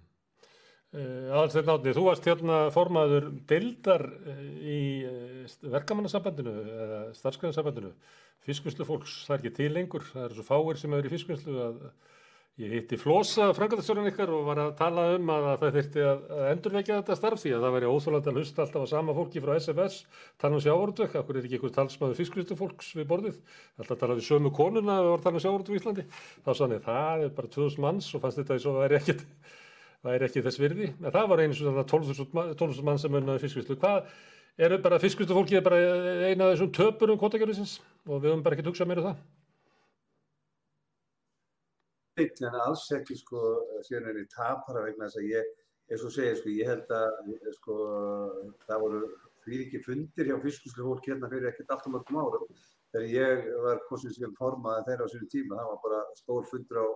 Alls þetta náttúrulega, þú varst hérna formaður bildar uh, í uh, verkamannasambandinu eða starfskræðansambandinu fiskvinnslu fólks, það er ekki til lengur, það eru svo fáir sem eru í fiskvinnslu að ég hitti Flosa, frangatastjórun ykkar og var að tala um að það þurfti að endurvekja þetta starf því að það væri óþólandi að hlusta alltaf á sama fólki frá SFS, tala um sjávarútvekk, okkur er ekki einhvers talsmaður fiskvinnslu fólks við borðið, alltaf tala við sömu konuna og tala um sjávarútvekk í Íslandi, þá sannig það er bara 2000 manns og fannst þetta og það væri ekkit, væri ekki þess virði, en það var eins og 12.000 mann sem unnaði fiskvinnslu, hvað eru bara fiskvistu fólki bara eina af þessum töpurum kvotagjörðisins og við höfum bara ekki tugsað meira um það. En alls ekki sko síðan er ég tapara vegna þess að ég, eins og segja sko, ég held að sko það voru fyrir ekki fundir hjá fiskvistu fólki hérna fyrir ekkert allt um öllum árum. Þegar ég var sem formaði þeirra á sínum tíma, það var bara stór fundur á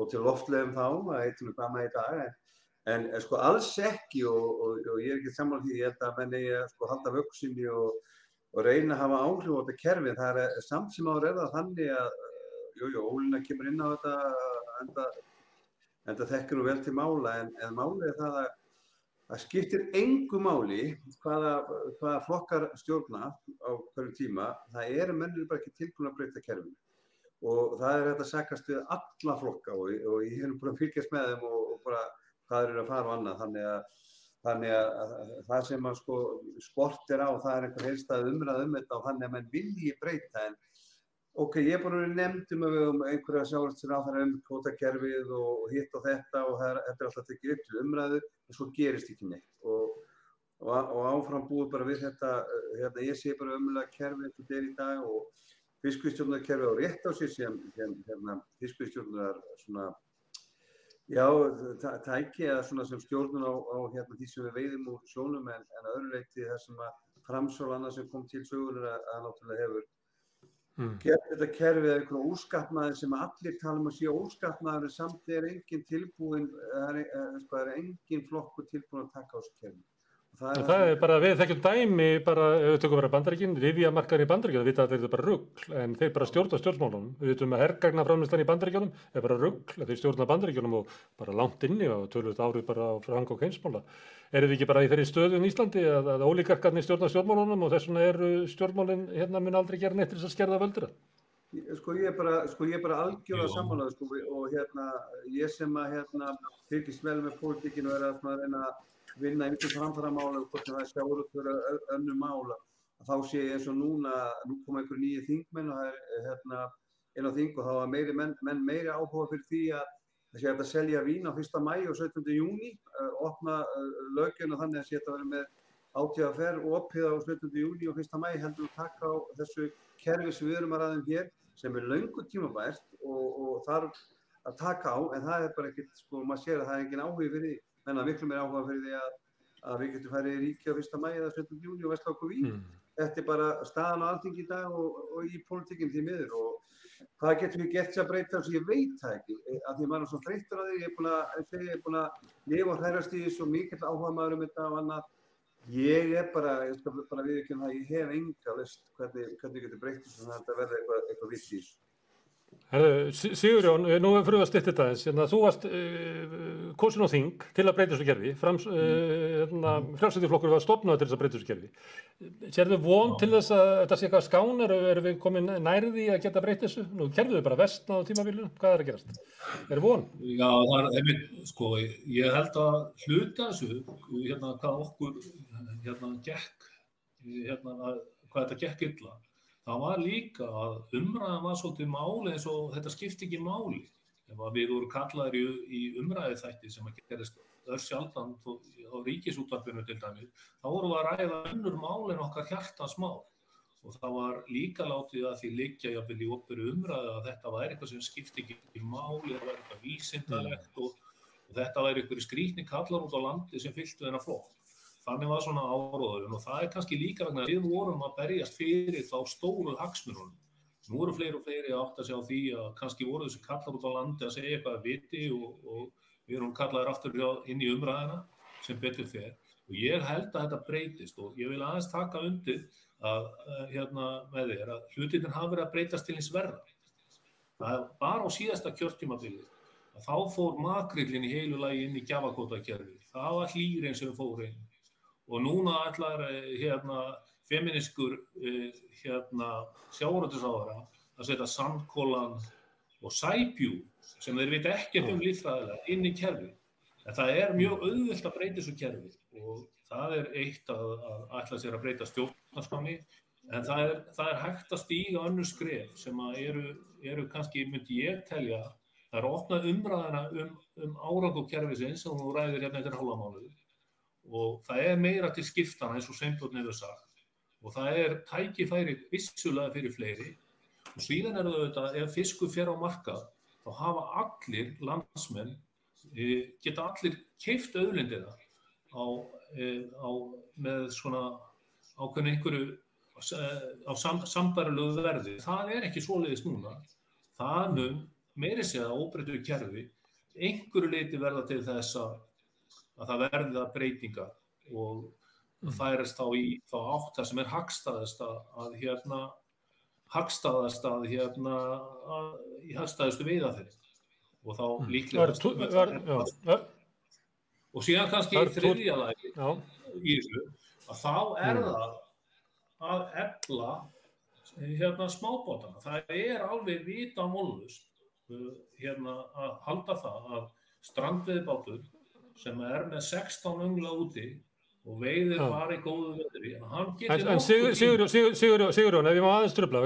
og til loftlegum þá, að eitthvað hvað maður í dag, en En eh, sko alls ekki og, og, og ég er ekki saman því ég held að menn eigi að sko halda vöksinni og, og reyna að hafa áhrif á þetta kerfi. Það er eh, samt sem áður er það þannig að, jújú, jú, Ólina kemur inn á þetta enda, enda þekkir nú vel til mála en, en máli er það að það skiptir engu máli hvaða, hvaða flokkar stjórna á hverju tíma, það eru mennir bara ekki tilbúin að breyta kerfinu og það er þetta að sakast við alla flokka og, og ég hef að fylgjast með þeim og, og bara hvað eru að fara og annað. Þannig að, þannig að, að það sem að sko sportir á það er einhver heilstað umræð um þetta og þannig að mann vilji breyta. En ok, ég er bara nefndum um einhverja sjálfstur á það um kvotakerfið og hitt og þetta og það er, þetta er alltaf tekið upp til umræðu en svo gerist ekki neitt. Og, og áfram búið bara við þetta hérna, ég sé bara umræða kerfið þetta er í dag og fiskvistjórnarkerfi á rétt á sér sem hérna, fiskvistjórnar svona já, tæki eða svona sem stjórnun á, á hérna, því sem við veiðum úr sjónum en, en öðru leiti þar sem að framsól annað sem kom til sögunar að, að náttúrulega hefur mm. gert þetta kerfið eða einhverja úrskapnaði sem allir tala um að sé úrskapnaði en samt er engin tilbúin það er, er, sko, er engin flokku tilbúin að taka á þessu kerfið Það er, það er bara, við þekkjum dæmi bara, ef við tökum bara bandaríkinn, rifiamarkaðin í bandaríkjum, það vita að þeir eru bara ruggl, en þeir bara stjórna stjórnmálunum. Við veitum að herrgagna framlistan í bandaríkjunum er bara ruggl, þeir stjórna bandaríkjunum og bara langt inni og tölvöld árið bara á frang og heimsmála. Er þið ekki bara í þeirri stöðu í Íslandi að, að ólíkarkarnir stjórna stjórnmálunum og þess vegna eru stjórnmálinn hérna mun aldrei gera neitt til þess að skerða völdra? Sko ég er bara, sko, bara algjörlega samanlega sko, og hérna, ég sem að hérna, fylgist vel með pólitíkinu er að reyna að vinna einhvern framfæramála og hvort það er sjáurúttur önnu mála þá sé ég eins og núna nú koma einhver nýju þingmenn og það er hérna inn á þing og þá er meiri menn, menn meiri áhuga fyrir því að það sé að selja vín á 1. mæ og 17. júni opna lögjuna þannig að sé að verður með átíða ferð og oppiða á 17. júni og 1. mæ heldur við taka á þessu kerfi sem við erum að ræðum hér sem er laungu tímabært og, og þarf að taka á en það er bara ekkert, sko, maður sér að það er engin áhuga fyrir því menna miklu meir áhuga fyrir því að, að við getum færið í á 1. mæði eða 17. júni og vestlá okkur vín. Mm. Þetta er bara staðan á allting í dag og, og í pólitíkinn því miður og hvað getum við gert sér að breyta þess að ég veit það ekki að því maður er svona þreyttur á því ég er búin að, er að lifa og hrærast í þessu mikill áhuga maður um þetta og annað ég er bara, ég skal bara viðkjöna það ég hef enga list hvernig, hvernig getur breytið að þetta verður eitthvað, eitthvað vitt í þessu Sigurjón, nú fyrir við að styrta þetta eins, hérna, þú varst uh, kosin á þing til að breyta þessu kerfi, uh, hérna, frjálsættiflokkur var stopnað til þess að breyta þessu kerfi. Sér þið von til þess að þetta sé eitthvað skánar, erum við komin nærði að geta breyta þessu? Nú kerfið við bara vestna á tímafílunum, hvað er að gerast? Er von? Já, það er, einmitt, sko, ég held að hluta þessu, hérna, hvað okkur, hérna, gekk, hérna, hvað þetta gekk illa það var líka að umræðan var svolítið máli eins og þetta skipti ekki máli. Ef við vorum kallaður í, í umræði þætti sem að gerist öll sjaldan á ríkisútvarpinu til dæmis, þá vorum við að ræða önnur máli en okkar hjartans mál. Og það var líka látið að því liggja jáfnvel í opveru umræði að þetta væri eitthvað sem skipti ekki máli, það væri eitthvað vísindalegt og, og þetta væri eitthvað skrítni kallar út á landi sem fylgtu þennan flokk þannig var svona áróðurinn og það er kannski líka vegna að við vorum að berjast fyrir þá stóru hagsmunum. Nú eru fleiri og fleiri átt að segja á því að kannski voru þessi kallar út á landi að segja eitthvað að viti og, og við erum kallaður aftur inn í umræðina sem betur fyrir. Og ég held að þetta breytist og ég vil aðeins taka undir að, hérna með þér að hlutinir hafa verið að breytast til eins verða. Það var á síðasta kjörtímabilið að þá fór makrillin í heilu lagi inn í gjafakótakerfi. Það var hlýrin sem fór inn og núna ætlar eh, hérna feminískur eh, hérna sjáuröldusáðara að setja sandkólan og sæpjú sem þeir veit ekki um lífræðilega inn í kerfi. En það er mjög auðvilt að breyta þessu kerfi og það er eitt að, að ætla sér að breyta stjórnarskami en það er, það er hægt að stíga önnu skref sem eru, eru kannski, myndi ég telja, það er ofnað umræðina um, um árangu kerfisins sem þú ræðir hérna eftir hálfamáluðu og það er meira til skiptana eins og Sveinbjörn hefur sagt. Og það er tækifæri vissulega fyrir fleiri. Og síðan er það auðvitað ef fiskur fer á marka þá hafa allir landsmenn e, geta allir keift auðlindina á, e, á með svona ákveðin einhverju e, á sam, sambærilegu verði. Það er ekki svoleiðis núna. Það mun meiri segja óbreytu kerfi einhverju leiti verða til þess að að það verði það breytingar og það er þá í þá átt það sem er hagstaðist að, að hérna hagstaðast að hérna að, í hagstaðistu veiða þeirri og þá Var, líklega og síðan kannski í þriðja lagi já, í þessu að þá er Mm. það að efla hérna smábátana. Það er alveg vita mólust uh, hérna að halda það að strandveiðbátur sem er með 16 ungla úti og veiðir bara í góðu veðri, hann getur Sigur, Sigurjón, ef ég má aðeins tröfla,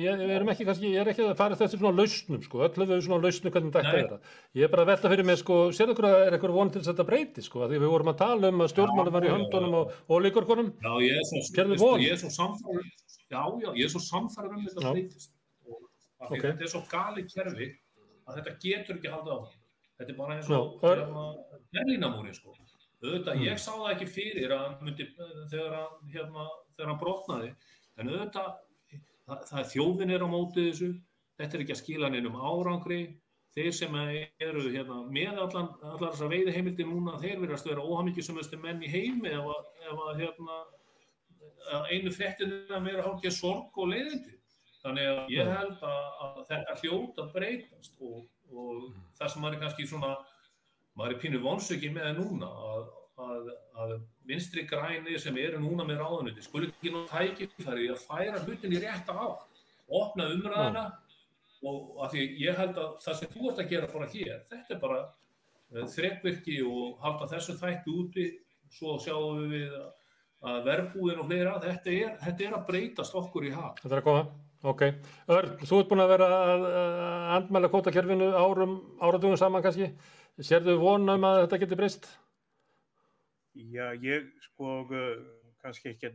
ég, ég er ekki að fara þessi svona lausnum, sko, öll höfum við svona lausnum hvernig þetta vera. Ég er bara að velta fyrir mig, sko, sérðu ykkur að er eitthvað von til þetta breyti, sko, því við vorum að tala um að stjórnmálum var í höndunum og, og líkurkonum. Já, ég er svo, er samfæður, já, já, ég er svo samfæður um þetta breytist. Þetta er svo gali kerfi að þetta getur ekki haldið á. Þetta er bara eins og hérna, Berlínamúrin, sko. Auðvitað, Mm. ég sá það ekki fyrir að myndi, þegar hann, hérna, þegar hann brotnaði, en auðvitað, það, það er þjóðin er á móti þessu, þetta er ekki að skila neinum árangri, þeir sem eru hérna, með allan, allar þessar veiðiheimildi núna, þeir verðast vera óhamingjusumestu menn í heimi ef að, ef að hérna, að einu fréttinu að vera hálfgeð sorg og leiðindi. Þannig að ég held að, að þetta hljóta breytast og, og það sem er kannski svona, maður er pínu vonsöki með núna að, að, að vinstri græni sem eru núna með ráðanuti skuli ekki ná tækifæri að færa hlutin í rétta á, opna umræðina og að því ég held að það sem þú ert að gera bara hér, þetta er bara uh, þreppvirki og halda þessu þætti úti, svo sjáum við að, verbúðin og fleira, þetta er, þetta er að breytast okkur í hag. Þetta er að koma, ok. Örn, þú ert búin að vera að andmæla kótakerfinu árum, áratugum saman kannski. Sérðu vona um að þetta geti breyst? Já, ég sko kannski ekki,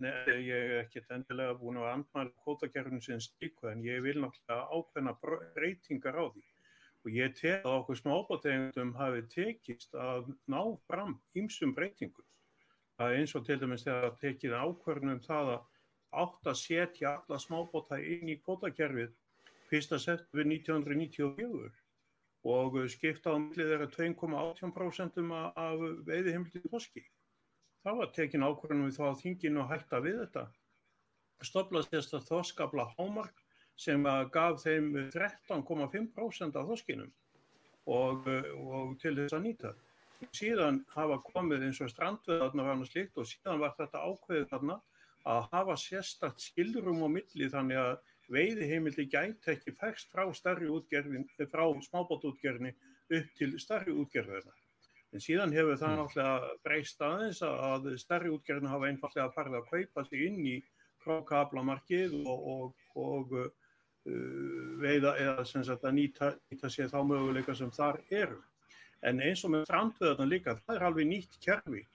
ég er ekkert endilega búin að andmæla kvótakerfinu sem slíku en ég vil náttúrulega ákveðna breytingar á því og ég tel að okkur smábátegundum hafi tekist að ná fram ýmsum breytingum. Það er eins og til dæmis þegar að tekið ákvörnum það að átt að setja alla smábáta inn í kvótakerfið fyrsta september 1994 og skipta á millið þeirra 2,18% af veiðihimlið þoski. Það var tekin ákvörðunum við þá að þinginu að hætta við þetta. Stoflaðist þess að þoskabla hámark sem að gaf þeim 13,5% af þoskinum og, og til þess að nýta. Síðan hafa komið eins og strandveðarnar og slikt og síðan var þetta ákveðið þarna að hafa sérstakt skilrum á milli þannig að veiðiheimildi gæti ekki fæst frá útgerðin, frá smábótútgerðinni upp til starri útgerðina. En síðan hefur það náttúrulega breyst aðeins að starri útgerðin hafa einfallega farið að kaupa sig inn í krákaablamarkið og, og, og uh, veiða eða sem sagt að nýta, nýta sér þá möguleika sem þar eru. En eins og með strandveðarna líka, það er alveg nýtt kerfi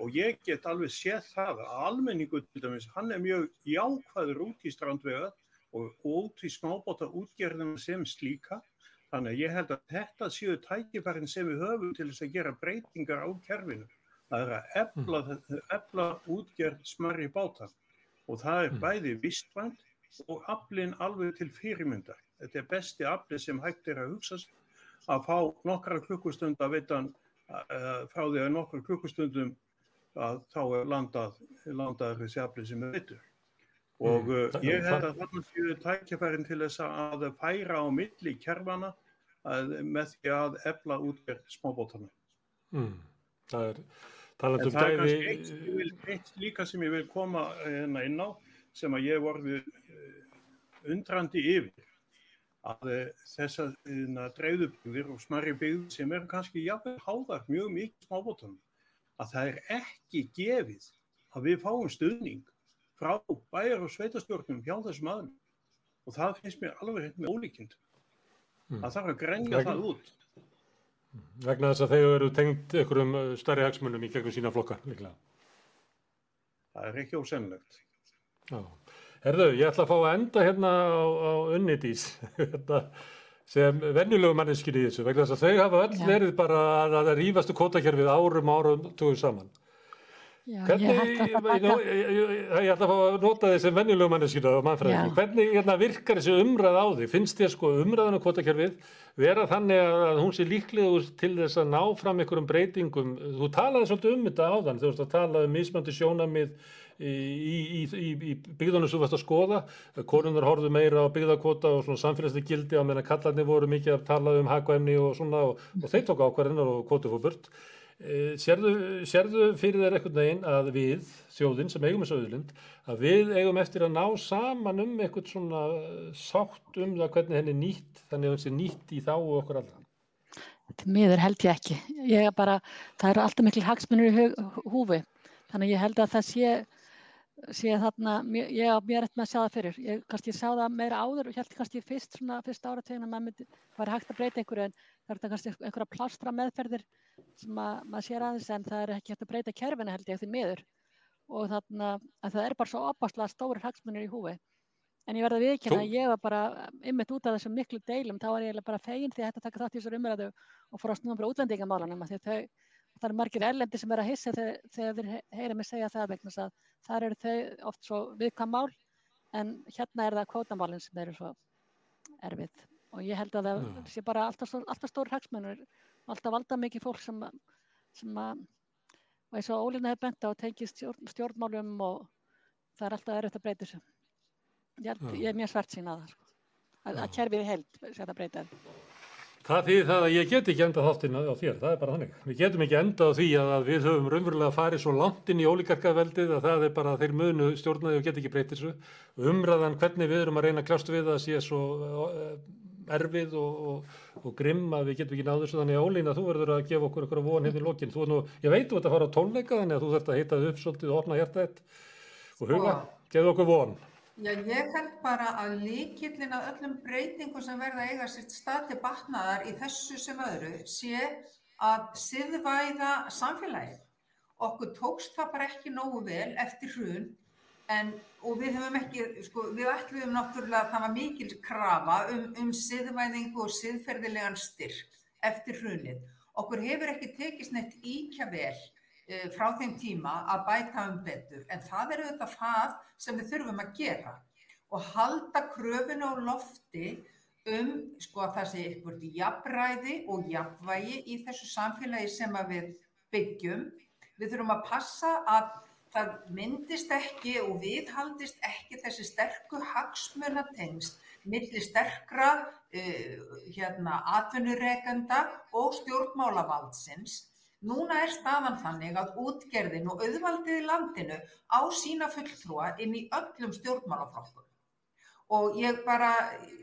og ég get alveg séð það að almenningu til dæmis, hann er mjög jákvæður út í strandveðar og út í smábóta útgerðina sem slíka. Þannig að ég held að þetta séu tækifærin sem við höfum til þess að gera breytingar á kerfinu. Það er að efla, efla útgerð smarri báta og það er bæði vistvænt og aflinn alveg til fyrirmyndar. Þetta er besti aflinn sem hægt er að hugsa að fá nokkra klukkustund að veitan uh, frá því að nokkra klukkustundum að þá er landað, landað þessi aflinn sem við veitum. Og uh, ég held að þarna séu tækjafærin til þess að færa á milli kerfana að, með því að efla útgerð smábótana. Mm. Það er En talandum það er gæði... kannski eitt, eitt líka sem ég vil koma hérna inn á sem að ég vorði undrandi yfir að eh, þessar dreifðubygðir og smarri byggðir sem eru kannski jafnveg háðar mjög mikið smábótunum að það er ekki gefið að við fáum stuðning frá bæjar og sveitastjórnum hjá þessum aðnum og það finnst mér alveg hérna með ólíkind Mm. að það er að grenja Vegna- það út Vegna þess að þeir eru tengt einhverjum uh, stærri hagsmunum í gegnum sína flokka, líklega. það er ekki ósennlegt Já. Herðu, ég ætla að fá að enda hérna á, á unnitís hérna, sem venjulegu manneskir í þessu vegna þess að þau hafa öll verið bara að, að rífastu kótakerfið árum árum tóðu saman. Já, Hvernig, ég ég, baka. ég, ætla að fá að nota þessi venjulegu manneskina og mannfræðingi. Já. Hvernig hérna, virkar þessi umræð á því? Finnst þér sko umræðan á kvotakerfið vera þannig að hún sé líklega til þess að ná fram einhverjum breytingum? Þú talaði svolítið um þetta áðan, þú veist að tala um mismöndi sjónamið í, í, í, í, byggðunum sem þú varst að skoða. Konunar horfðu meira á byggðakvota og svona samfélagslega gildi á meðan kallarnir voru mikið að tala um hagvæmni og svona og, og þeir tók ákvarðinar og kvotu fór burt. Eh, Sérðu, sérðu fyrir þér einhvern veginn að við, þjóðin sem eigum þessu auðlind, að við eigum eftir að ná saman um eitthvað svona eh, sátt um það hvernig henni nýtt, þannig að hún sé nýtt í þá og okkur allra. Til miður held ég ekki. Ég bara, það eru alltaf mikil hagsmunir í húfi. Þannig að ég held að það sé, sé þarna, ég á mér eftir með að sjá það fyrir. Ég kannski sá það meira áður og held kannski fyrst svona, fyrst árategin að maður myndi, var hægt að breyta einhverju en það er kannski einhverja plástra meðferðir sem að, maður sér aðeins en það er ekki hægt að breyta kerfinu held ég því miður. Og þarna, að það er bara svo opaslega stórir hagsmunir í húfi. En ég verði að viðkynna Þú- að ég var bara ymmit út af þessum miklu deilum, þá var ég bara fegin því að þetta taka þátt í þessar umræðu og fór að snúa bara því að þau, það eru margir erlendi sem er að hissa þegar, þegar þeir he- heyra mig segja það vegna þess að þar eru þau oft svo viðkvæm mál en hérna er það kvótamálinn sem eru svo erfið og ég held að það Já. sé bara alltaf, alltaf stór hagsmunur og alltaf valda mikið fólk sem, að- sem að og eins og Ólína hefur bent á tengist stjórn, stjórnmálum og það er alltaf erfitt að breyta þessu ég, held, Já. ég er mjög svart sín að það sko. að, að kerfið held sé þetta breyta Það þýðir það að ég get ekki endað þáttinn á þér, það er bara þannig. Við getum ekki endað á því að, að við höfum raunverulega farið svo langt inn í ólíkarkaveldið að það er bara að þeir munu stjórnaði og get ekki breytið þessu. Umræðan hvernig við erum að reyna að kljást við að sé svo eh, erfið og, og, og grimm að við getum ekki náðu þessu. Þannig að Ólína, þú verður að gefa okkur okkur von hérna í lokin. Þú nú, ég veit þú ert að fara á tónleika þannig að þú þarft að heita upp svolítið og opna hjartað og huga. Geðu okkur von. Já, ég held bara að líkillin að öllum breytingum sem verða eiga sér stað til batnaðar í þessu sem öðru sé að siðvæða samfélagið. Okkur tókst það bara ekki nógu vel eftir hrun en, og við höfum ekki, sko, við ætluðum náttúrulega að það var mikil krafa um, um siðvæðingu og siðferðilegan styrk eftir hrunið. Okkur hefur ekki tekist neitt íkja vel frá þeim tíma að bæta um betur en það er auðvitað það sem við þurfum að gera og halda kröfunu á lofti um sko að það sé eitthvað jafnræði og jafnvægi í þessu samfélagi sem við byggjum. Við þurfum að passa að það myndist ekki og viðhaldist ekki þessi sterku hagsmunatengst milli sterkra uh, hérna, atvinnurekenda og stjórnmálavaldsins Núna er staðan þannig að útgerðin og auðvaldið í landinu á sína fulltrúa inn í öllum stjórnmálaflokkum. Og ég bara,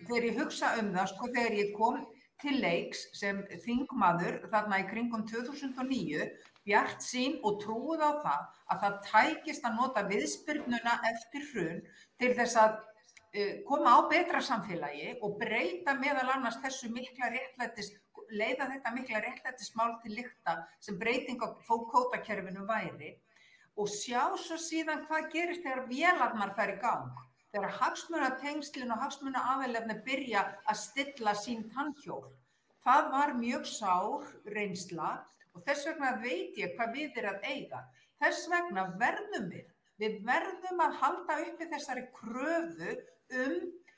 þegar ég hugsa um það, sko þegar ég kom til leiks sem þingmaður þarna í kringum 2009, bjart sín og trúið á það að það tækist að nota viðspyrnuna eftir hrun til þess að uh, koma á betra samfélagi og breyta meðal annars þessu mikla réttlætis leiða þetta mikla réttlættismál til lykta sem breyting á fókótakerfinu væri og sjá svo síðan hvað gerist þegar vélarnar fær í gang. Þegar hagsmunatengslinn og hagsmunaaðelefni byrja að stilla sín tannhjól. Það var mjög sár reynsla og þess vegna veit ég hvað við er að eiga. Þess vegna verðum við, við verðum að halda uppi þessari kröfu um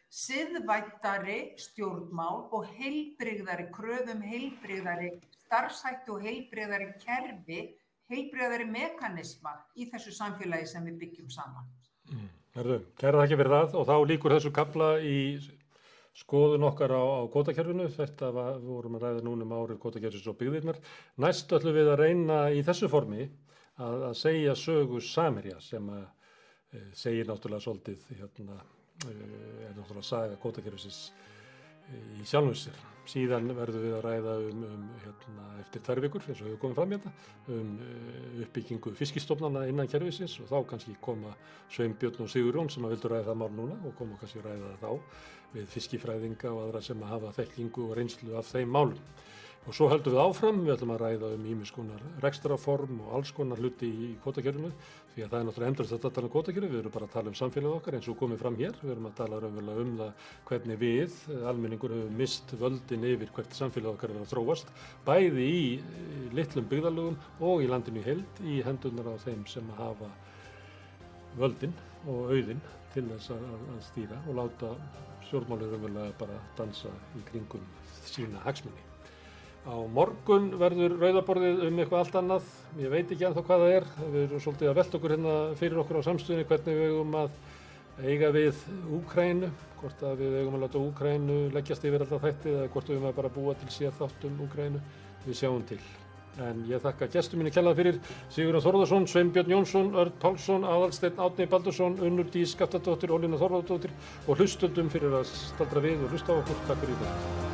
siðvættari stjórnmál og heilbrigðari, kröfum heilbrigðari starfsættu og heilbrigðari kerfi, heilbrigðari mekanisma í þessu samfélagi sem við byggjum saman. Herðu, kæra þakki fyrir það og þá líkur þessu kapla í skoðun okkar á, á kótakerfinu. Þetta var, vorum að ræða núna um árið kótakerfis og byggðirnar. Næst ætlum við að reyna í þessu formi að, að segja sögu Samirja sem að e, segir náttúrulega svolítið hérna, er náttúrulega saga kótakerfisins e, í sjálfum sér. Síðan verðum við að ræða um, um hérna, eftir þær vikur, eins og við komum fram hérna, um uh, uppbyggingu fiskistofnana innan kerfisins og þá kannski koma Sveinbjörn og Sigurjón sem að vildu ræða það mál núna og koma kannski að ræða það þá við fiskifræðinga og aðra sem að hafa þekkingu og reynslu af þeim málum. Og svo höldum við áfram, við ætlum að ræða um ímis konar rekstraform og alls konar hluti í kvotakjörinu því að það er náttúrulega endur þetta að tala um kvotakjörinu, við erum bara að tala um samfélagið okkar eins og komið fram hér, við erum að tala raunverulega um það hvernig við, almenningur, höfum mist völdin yfir hvert samfélagið okkar er að þróast, bæði í litlum byggðalögum og í landinu í held í hendunar á þeim sem hafa völdin og auðin til þess að, að stýra og láta stjórnmálið raunverulega bara dansa í kringum sína hagsmunni. Á morgun verður rauðaborðið um eitthvað allt annað, ég veit ekki ennþá hvað það er, við erum svolítið að velta okkur hérna fyrir okkur á samstöðinni hvernig við eigum að eiga við Úkrænu, hvort að við eigum að láta Úkrænu leggjast yfir alltaf þættið eða hvort við eigum að bara búa til sér þáttum Úkrænu, við sjáum til. En ég þakka gestum minni kjallað fyrir Sigurðan Þorðarsson, Sveinbjörn Jónsson, Örn Pálsson, Aðalsteinn Átni Baldursson, Unnur Dís Skaftadóttir, Ólína Þorðardóttir og hlustundum fyrir að staldra við og hlusta á okkur. Takk fyrir þetta.